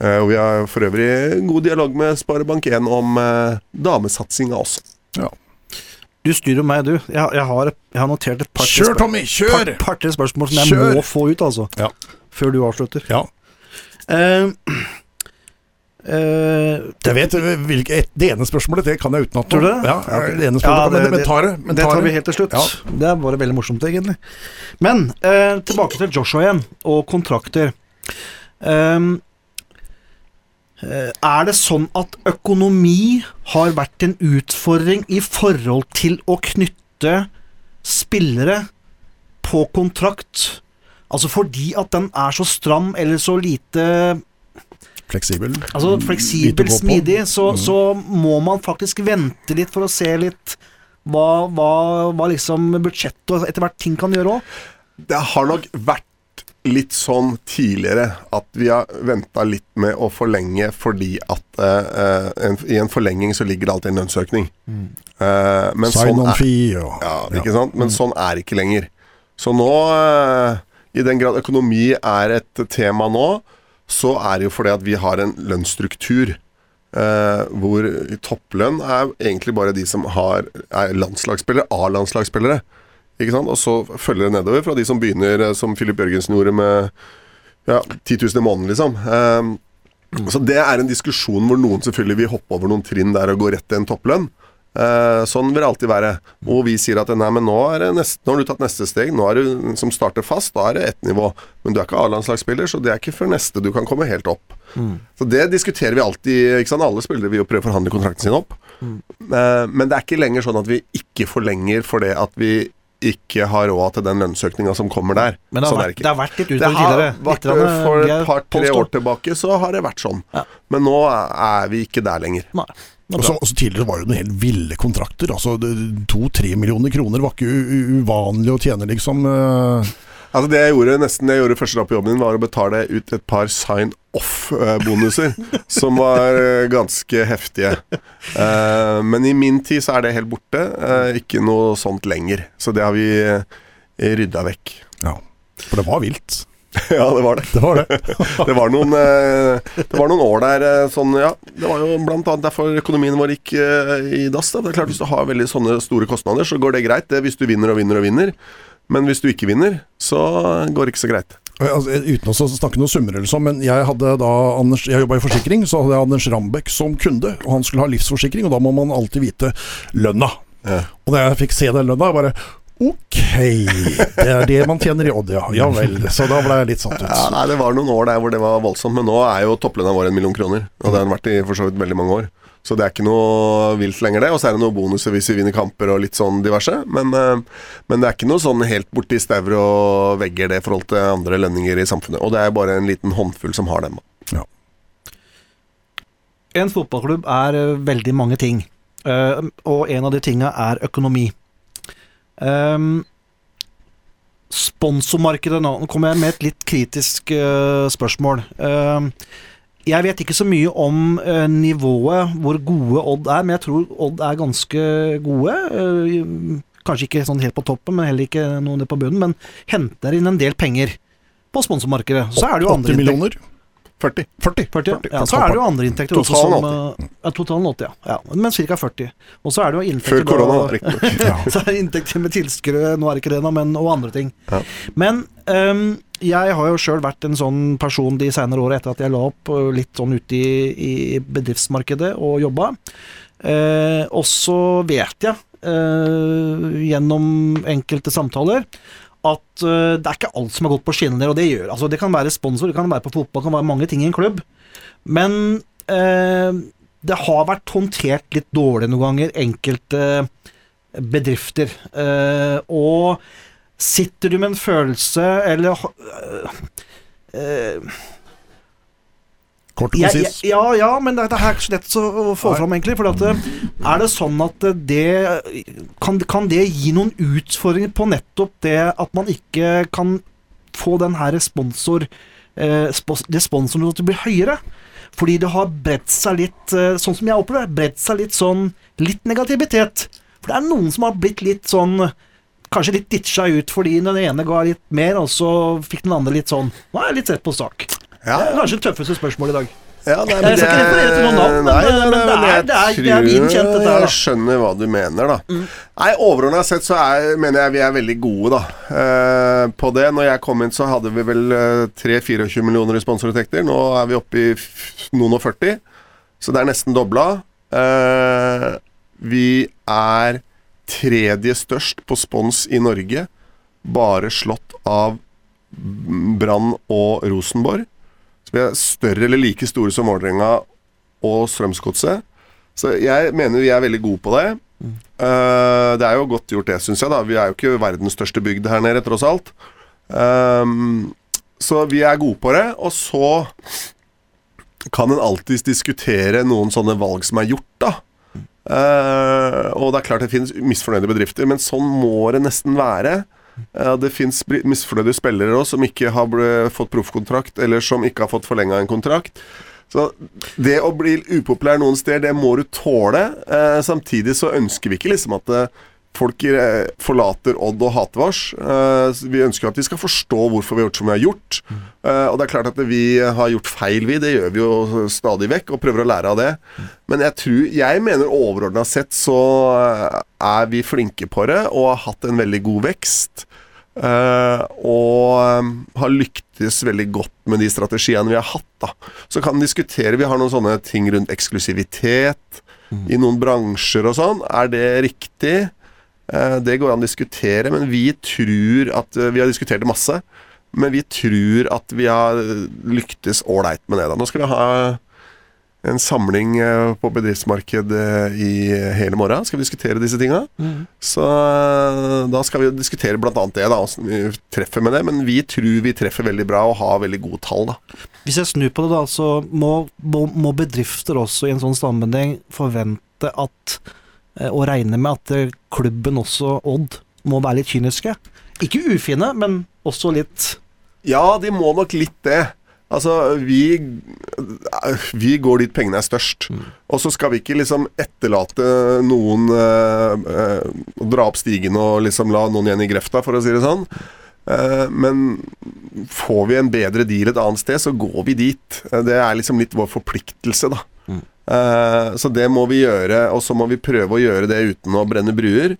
Uh, og vi har for øvrig god dialog med Sparebank1 om uh, damesatsinga også. ja. Du styrer meg, du. Jeg, jeg, har, jeg har notert et par-tre spør par, par, spørsmål som jeg Kjør! må få ut, altså. Ja. Før du avslutter. ja. Eh, eh, Jeg vet hvilke, et, Det ene spørsmålet det kan jeg utenat. Tror du det? Ja, Ja, det ene Ja, det- men, tar det. Men det tar vi helt til slutt. Ja. Det bare veldig morsomt, egentlig. Men uh, tilbake til Joshua igjen, og kontrakter. Eh, er det sånn at økonomi har vært en utfordring i forhold til å knytte spillere på kontrakt? Altså fordi at den er så stram eller så lite Fleksibel. Altså fleksibel, smidig, så, Mm. så må man faktisk vente litt for å se litt hva, hva, hva liksom budsjettet og etter hvert ting kan gjøre òg. Det har nok vært litt sånn tidligere at vi har venta litt med å forlenge fordi at uh, en, i en forlenging så ligger det alltid en lønnsøkning. Uh, men Sign sånn on er, fee og ja, ikke sant? Men sånn er ikke lenger. Så nå, uh, i den grad økonomi er et tema nå, så er det jo fordi at vi har en lønnsstruktur. eh, hvor topplønn er egentlig bare de som har, er landslagsspillere, A-landslagsspillere. Ikke sant? Og så følger det nedover fra de som begynner eh, som Filip Jørgensen gjorde med ja, 10 000 i måneden, liksom. Eh, så det er en diskusjon hvor noen selvfølgelig vil hoppe over noen trinn der og gå rett til en topplønn. Eh, sånn vil det alltid være. Og vi sier at nei, men nå, er neste, nå har du tatt neste steg. Nå er du som starter fast, da er det ett nivå. Men du er ikke A-landslagsspiller, så det er ikke før neste du kan komme helt opp. Så det diskuterer vi alltid. Ikke sant? Alle spillere vil jo prøve å forhandle kontrakten sin opp. Eh, men det er ikke lenger sånn at vi ikke forlenger for det at vi ikke har råd til den lønnsøkninga som kommer der. Men det har, sånn vært, det det har vært litt utfordring tidligere. vært, For et par-tre år tilbake så har det vært sånn. Ja. Men nå er vi ikke der lenger. Nei. Og så, Tidligere var det noen helt ville kontrakter. Altså To-tre millioner kroner var ikke uvanlig å tjene, liksom. eh. Altså Det jeg gjorde nesten jeg gjorde første dag på jobben min, var å betale ut et par sign-off-bonuser, som var eh, ganske heftige. Eh, men i min tid så er det helt borte. eh, ikke noe sånt lenger. Så det har vi rydda vekk. Ja. For det var vilt. ja, det var det. Det var det. Det var noen, eh, det var noen år der eh, sånn, ja. Det var jo blant annet derfor økonomien vår gikk eh, i dass. Da. Det er klart Hvis du har veldig sånne store kostnader, så går det greit. Det hvis du vinner og vinner og vinner. Men hvis du ikke vinner, så går det ikke så greit. Altså, uten å snakke noe summer eller sånn, men jeg hadde da Anders, jeg jobba i forsikring, så hadde jeg Anders Rambekk som kunde, og han skulle ha livsforsikring, og da må man alltid vite lønna. Ja. Og da jeg fikk se den lønna, bare Ok, det er det man tjener i Odd, ja. Ja vel. Så da ble jeg litt satt ut. Ja, nei, Det var noen år der hvor det var voldsomt, men nå er jo topplønna vår en million kroner. Og det har den vært i for så vidt veldig mange år. Så det er ikke noe vilt lenger, det. Og så er det noen bonuser hvis vi vinner kamper og litt sånn diverse. Men, eh, men det er ikke noe sånn helt borti stauer og vegger det i forhold til andre lønninger i samfunnet. Og det er bare en liten håndfull som har dem. Ja. En fotballklubb er eh, veldig mange ting, Eh, og en av de tinga er økonomi. Um, sponsormarkedet nå Nå kommer jeg med et litt kritisk uh, spørsmål. Um, jeg vet ikke så mye om uh, nivået, hvor gode Odd er, men jeg tror Odd er ganske gode. Eh, kanskje ikke sånn helt på toppen, men heller ikke noe ned på bunnen. Men henter inn en del penger på sponsormarkedet. Så er det jo andre 80 millioner. inntekter. Millioner? 40. 40. 40, ja. 40, ja. Så er det jo andre inntekter også som eh, Ja, totalen 80, ja. ja. Men ca. 40. Og så er det jo inntekter Før korona, riktignok. Ja. så er det inntekter med tilskuere, nå er det ikke det, nå, men og andre ting. Ja. Men um, jeg har jo sjøl vært en sånn person de senere åra etter at jeg la opp øh, litt sånn ute i, i bedriftsmarkedet og jobba. Uh, og så vet jeg, uh, gjennom enkelte samtaler, at uh, det er ikke alt som har gått på skinnene der, og det gjør altså Det kan være sponsor, det kan være på fotball, det kan være mange ting i en klubb. Men uh, det har vært håndtert litt dårlig noen ganger, enkelte bedrifter. Uh, og sitter du med en følelse, eller Kort og ja, konsis. ja, ja, men det, er ikke så lett å få fram, egentlig. For at, eh, er det sånn at det kan, kan det gi noen utfordringer på nettopp det at man ikke kan få den her sponsor eh, sponsoren til å bli høyere? Fordi det har bredt seg litt, eh, sånn som jeg opplever bredt seg litt sånn litt negativitet. For det er noen som har blitt litt sånn Kanskje litt ditcha ut fordi den ene ga litt mer, og så fikk den andre litt sånn Nå er jeg litt rett på sak. Det er kanskje det tøffeste spørsmålet i dag. Ja, nei, Jeg skal ikke referere til noen navn, men- det er- det er- det er viden kjent, dette her. Jeg skjønner hva du mener, da. Nei, Overordna sett så er, mener jeg vi er veldig gode, da. Eh, på det. Når jeg kom inn, så hadde vi vel eh, 3-24 millioner i sponsorinntekter. Nå er vi oppe i noen og 40, så det er nesten dobla. Eh, vi er tredje størst på spons i Norge, bare slått av Brann og Rosenborg. Vi er større eller like store som Vålerenga og Strømsgodset. Så jeg mener vi er veldig gode på det. Eh, det er jo godt gjort, det, syns jeg. da Vi er jo ikke verdens største bygd her nede, tross alt. Um, så vi er gode på det. Og så kan en alltids diskutere noen sånne valg som er gjort, da. Uh, og det er klart det finnes misfornøyde bedrifter, men sånn må det nesten være. Eh, det fins misfornøyde spillere òg som ikke har fått proffkontrakt, eller som ikke har fått forlenga en kontrakt. Så det å bli upopulær noen steder, det må du tåle. Eh, samtidig så ønsker vi ikke liksom at eh, folk eh, forlater Odd og hater oss. Eh, vi ønsker at de skal forstå hvorfor vi har gjort som vi har gjort. Eh, og det er klart at vi har gjort feil, vi. Det gjør vi jo stadig vekk, og prøver å lære av det. Men jeg tror Jeg mener overordna sett så eh, er vi flinke på det, og har hatt en veldig god vekst. Eh, og eh, har lyktes veldig godt med de strategiene vi har hatt. da Så kan vi diskutere Vi har noen sånne ting rundt eksklusivitet i noen bransjer og sånn. Er det riktig? Eh, det går an å diskutere, men vi tror at Vi har diskutert det masse, men vi tror at vi har lyktes ålreit med det. da Nå skal vi ha en samling eh, på bedriftsmarkedet i hele morgen. Skal vi diskutere disse tinga. Så eh, da skal vi diskutere bl.a. det, da, åssen vi treffer med det. Men vi tror vi treffer veldig bra og har veldig gode tall, da. Hvis jeg snur på det, da, så må, må, bedrifter også i en sånn sammenheng forvente at eh, Og regne med at eh, klubben også, Odd, må være litt kyniske. Ikke ufine, men også litt Ja, de må nok litt det. Altså, vi, vi går dit pengene er størst. Og så skal vi ikke liksom etterlate noen eh, eh, dra opp stigen og liksom la noen igjen i grefta, for å si det sånn. Eh, men får vi en bedre deal et annet sted, så går vi dit. Eh, Det er liksom litt vår forpliktelse, da. Eh, så det må vi gjøre, og så må vi prøve å gjøre det uten å brenne bruer.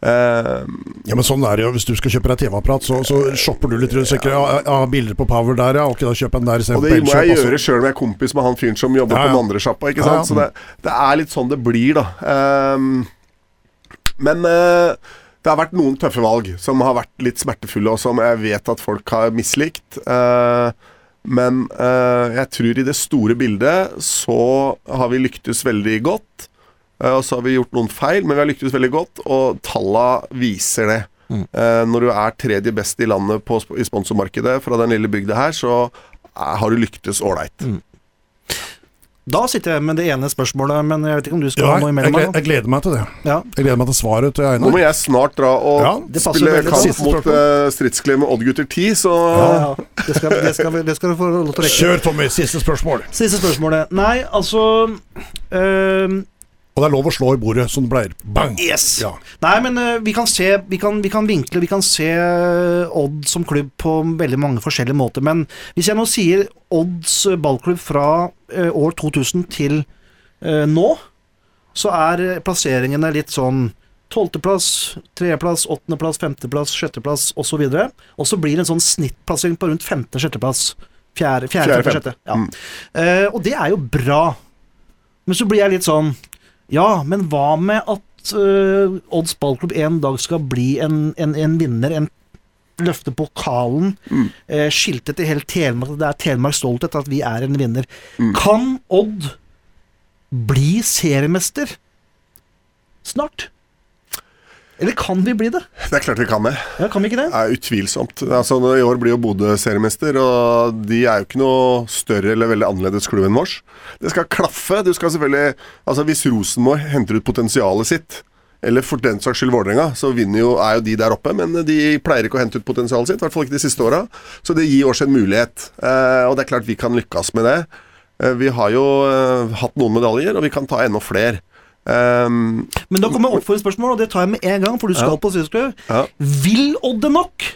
Eh, Ja, men sånn er det jo. Hvis du skal kjøpe deg TV-apparat, så, så shopper du litt rundt. Sikkert ikke, ja, ja, bilder på Power der, ja. Ok, da kjøper jeg den der Og istedenfor det må jeg Elkjøp. gjøre altså. sjøl jeg er kompis med han fyren som jobber Ja, på den andre sjappa. Ikke sant? Så det, det er litt sånn det blir, da. Um, men uh, det har vært noen tøffe valg som har vært litt smertefulle, og som jeg vet at folk har mislikt. Uh, Men jeg tror i det store bildet så har vi lyktes veldig godt. Eh, og så har vi gjort noen feil, men vi har lyktes veldig godt, og talla viser det. Mm. når du er tredje best i landet på, i sponsormarkedet fra den lille bygda her, så eh, har du lyktes ålreit. Da sitter jeg med det ene spørsmålet, men jeg vet ikke om du skal Ja, ha noe imellom? jeg gleder meg til det. Ja. Jeg gleder meg til svaret til Nå må jeg snart dra og Ja, spille kamp mot uh, med Oddgutter 10, så Ja, ja. Det, skal, det, skal, vi- det skal du få lov til å rekke. Kjør, Tommy. Siste spørsmål. Siste spørsmålet. Nei, altså øhm, Og det er lov å slå i bordet som det pleier. Bang! Yes! Ja. Nei, men uh, vi kan se vi kan, vi kan vinkle, vi kan se øh, Odd som klubb på veldig mange forskjellige måter. Men hvis jeg nå sier Odds øh, ballklubb fra uh, år 2000 til uh, nå, så er plasseringene litt sånn Tolvteplass, tredjeplass, åttendeplass, femteplass, sjetteplass osv. Og så blir det en sånn snittplassering på rundt femte-sjetteplass. Fjerde, fjerde, Fjerde, fjerde, sjette. Ja. Mm. Eh, og det er jo bra. Men så blir jeg litt sånn Ja, men hva med at uh, Odds ballklubb en dag skal bli en, en, en vinner? En løfte pokalen, Mm. uh, skilte til hele Telemark, det er Telemarks stolthet at vi er en vinner. Mm. Kan Odd bli seriemester snart? Eller kan vi bli det? det er klart vi kan det. Ja, kan vi ikke det? er utvilsomt. Altså, I år blir jo Bodø seriemester, og de er jo ikke noe større eller veldig annerledes klubb enn vårs. Det skal klaffe. Du skal selvfølgelig Altså Hvis Rosenborg henter ut potensialet sitt, eller for den saks skyld Vålerenga, så vinner jo, er jo de der oppe, men de pleier ikke å hente ut potensialet sitt. I hvert fall ikke de siste åra. Så det gir oss en mulighet. Eh, og det er klart vi kan lykkes med det. Eh, vi har jo eh, hatt noen medaljer, og vi kan ta enda flere. Um, Men da kommer oppfølgingsspørsmål, og det tar jeg med en gang, for du skal på Sysklubb. Ja. Vil Odde nok?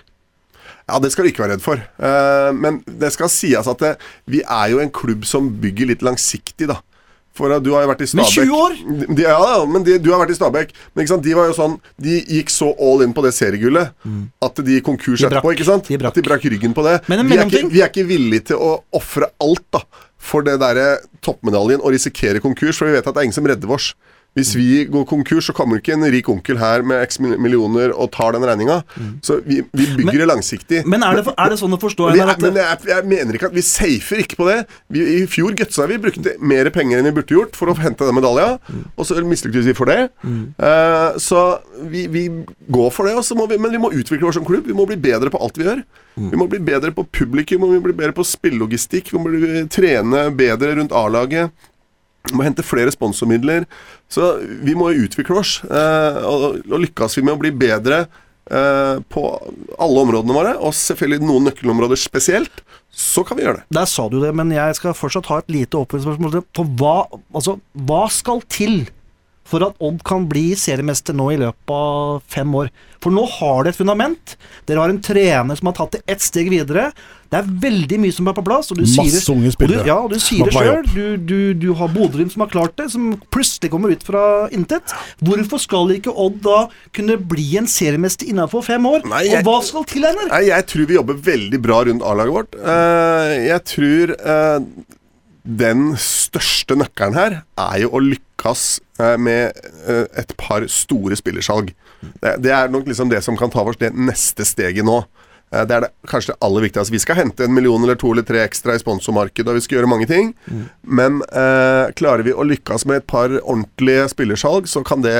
Ja, det skal du ikke være redd for. Eh, men det skal sies at det, vi er jo en klubb som bygger litt langsiktig, da. For du har jo vært i Stabæk. Med 20 år? De, ja, ja, men de, du har vært i Stabæk. Men ikke sant, de var jo sånn De gikk så all in på det seriegullet at de gikk konkurs Mm. Etterpå. ikke sant? De brakk. At de brakk ryggen på det. Men en vi, er ikke, vi er ikke villige til å ofre alt da for det derre toppmedaljen og risikere konkurs, for vi vet at det er ingen som redder oss. Hvis vi går konkurs, så kommer ikke en rik onkel her med x millioner og tar den regninga. Så vi, vi bygger. Men- det langsiktig. Men er det, er det sånn å forstå Vi, er, men jeg, jeg mener ikke at vi safer ikke på det. Vi, I fjor gutsa vi brukte mer penger enn vi burde gjort for å hente den medalja, og så mislyktes vi for det. Uh, så vi, vi går for det, vi, men vi må utvikle oss som klubb. Vi må bli bedre på alt vi gjør. Vi må bli bedre på publikum, vi må bli bedre på spillelogistikk, vi må bli, trene bedre rundt A-laget. Må hente flere sponsormidler. Så vi må jo utvikle oss. eh, og lykkes vi med å bli bedre eh, på alle områdene våre, og selvfølgelig noen nøkkelområder spesielt, så kan vi gjøre det. Der sa du det, men jeg skal fortsatt ha et lite oppfølgingsspørsmål. For hva, altså, hva skal til for at Odd kan bli seriemester nå i løpet av fem år? For nå har de et fundament. Dere har en trener som har tatt det ett steg videre. Det er veldig mye som er på plass. Og du Masse sier unge unge og du, ja, og du sier er det sjøl. Du, du, du har Bodø som har klart det, som plutselig kommer ut fra intet. Hvorfor skal ikke Odd da kunne bli en seriemester innenfor fem år? Nei, jeg- Og hva skal til, Einar? Jeg tror vi jobber veldig bra rundt A-laget vårt. Uh, jeg tror eh, den største nøkkelen her er jo å lykkes eh, med eh, et par store spillersalg. Det, er nok liksom det som kan ta oss det neste steget nå. Eh, det er det, kanskje det aller viktigste. Vi skal hente en million eller to eller tre ekstra i sponsormarkedet, og vi skal gjøre mange ting. Men eh, klarer vi å lykkes med et par ordentlige spillersalg, så kan det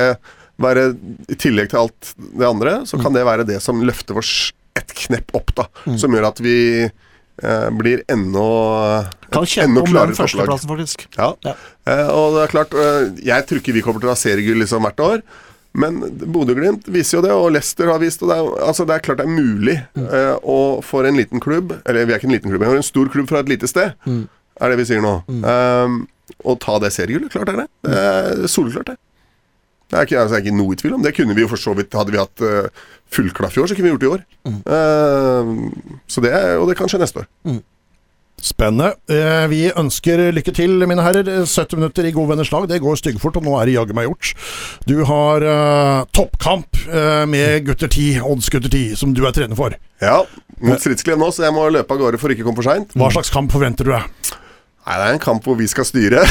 være, i tillegg til alt det andre, så kan det være det som løfter oss et knepp opp, da. Som gjør at vi blir enda Kan et kjempe om den førsteplassen, faktisk. Ja. Ja. Eh, og det er klart, eh, jeg tror ikke vi kommer til å ha seriegull liksom hvert år. Men Bodø-Glimt viser jo det, og Leicester har vist og det. Er, altså det er klart det er mulig Mm. å for en liten klubb Eller vi er ikke en liten klubb, men en stor klubb fra et lite sted, er det vi sier nå. Eh, å ta det seriegullet, klart er det. Det er soleklart, det. Det er ikke, altså, det er ikke noe i tvil om. Det kunne vi jo for så vidt Hadde vi hatt uh, fullklaff i år, så kunne vi gjort det i år. Eh, så det, og det kan skje neste år. Spennende. Eh, vi ønsker lykke til, mine herrer. 70 minutter i gode venners lag, det går styggfort, og nå er det jaggu meg gjort. Du har eh, toppkamp eh, med gutter 10, Odds gutter 10, som du er trener for. Ja, mot stridsklem nå, så jeg må løpe av gårde for ikke å komme for seint. Hva slags kamp forventer du deg? Nei, det er en kamp hvor vi skal styre.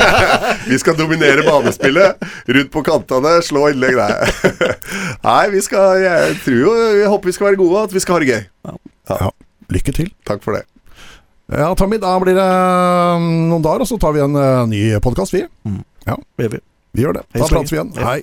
vi skal dominere banespillet. Rundt på kantene, slå innlegg der. Nei, vi skal Jeg tror jo Jeg håper vi skal være gode, og at vi skal ha det gøy. Ja, lykke til. Takk for det. Ja, Tommy, da blir det mm, noen dager, og så tar vi en eh, ny podkast, vi. Mm. Ja, vi. vi gjør det. Da prates vi igjen. Hei.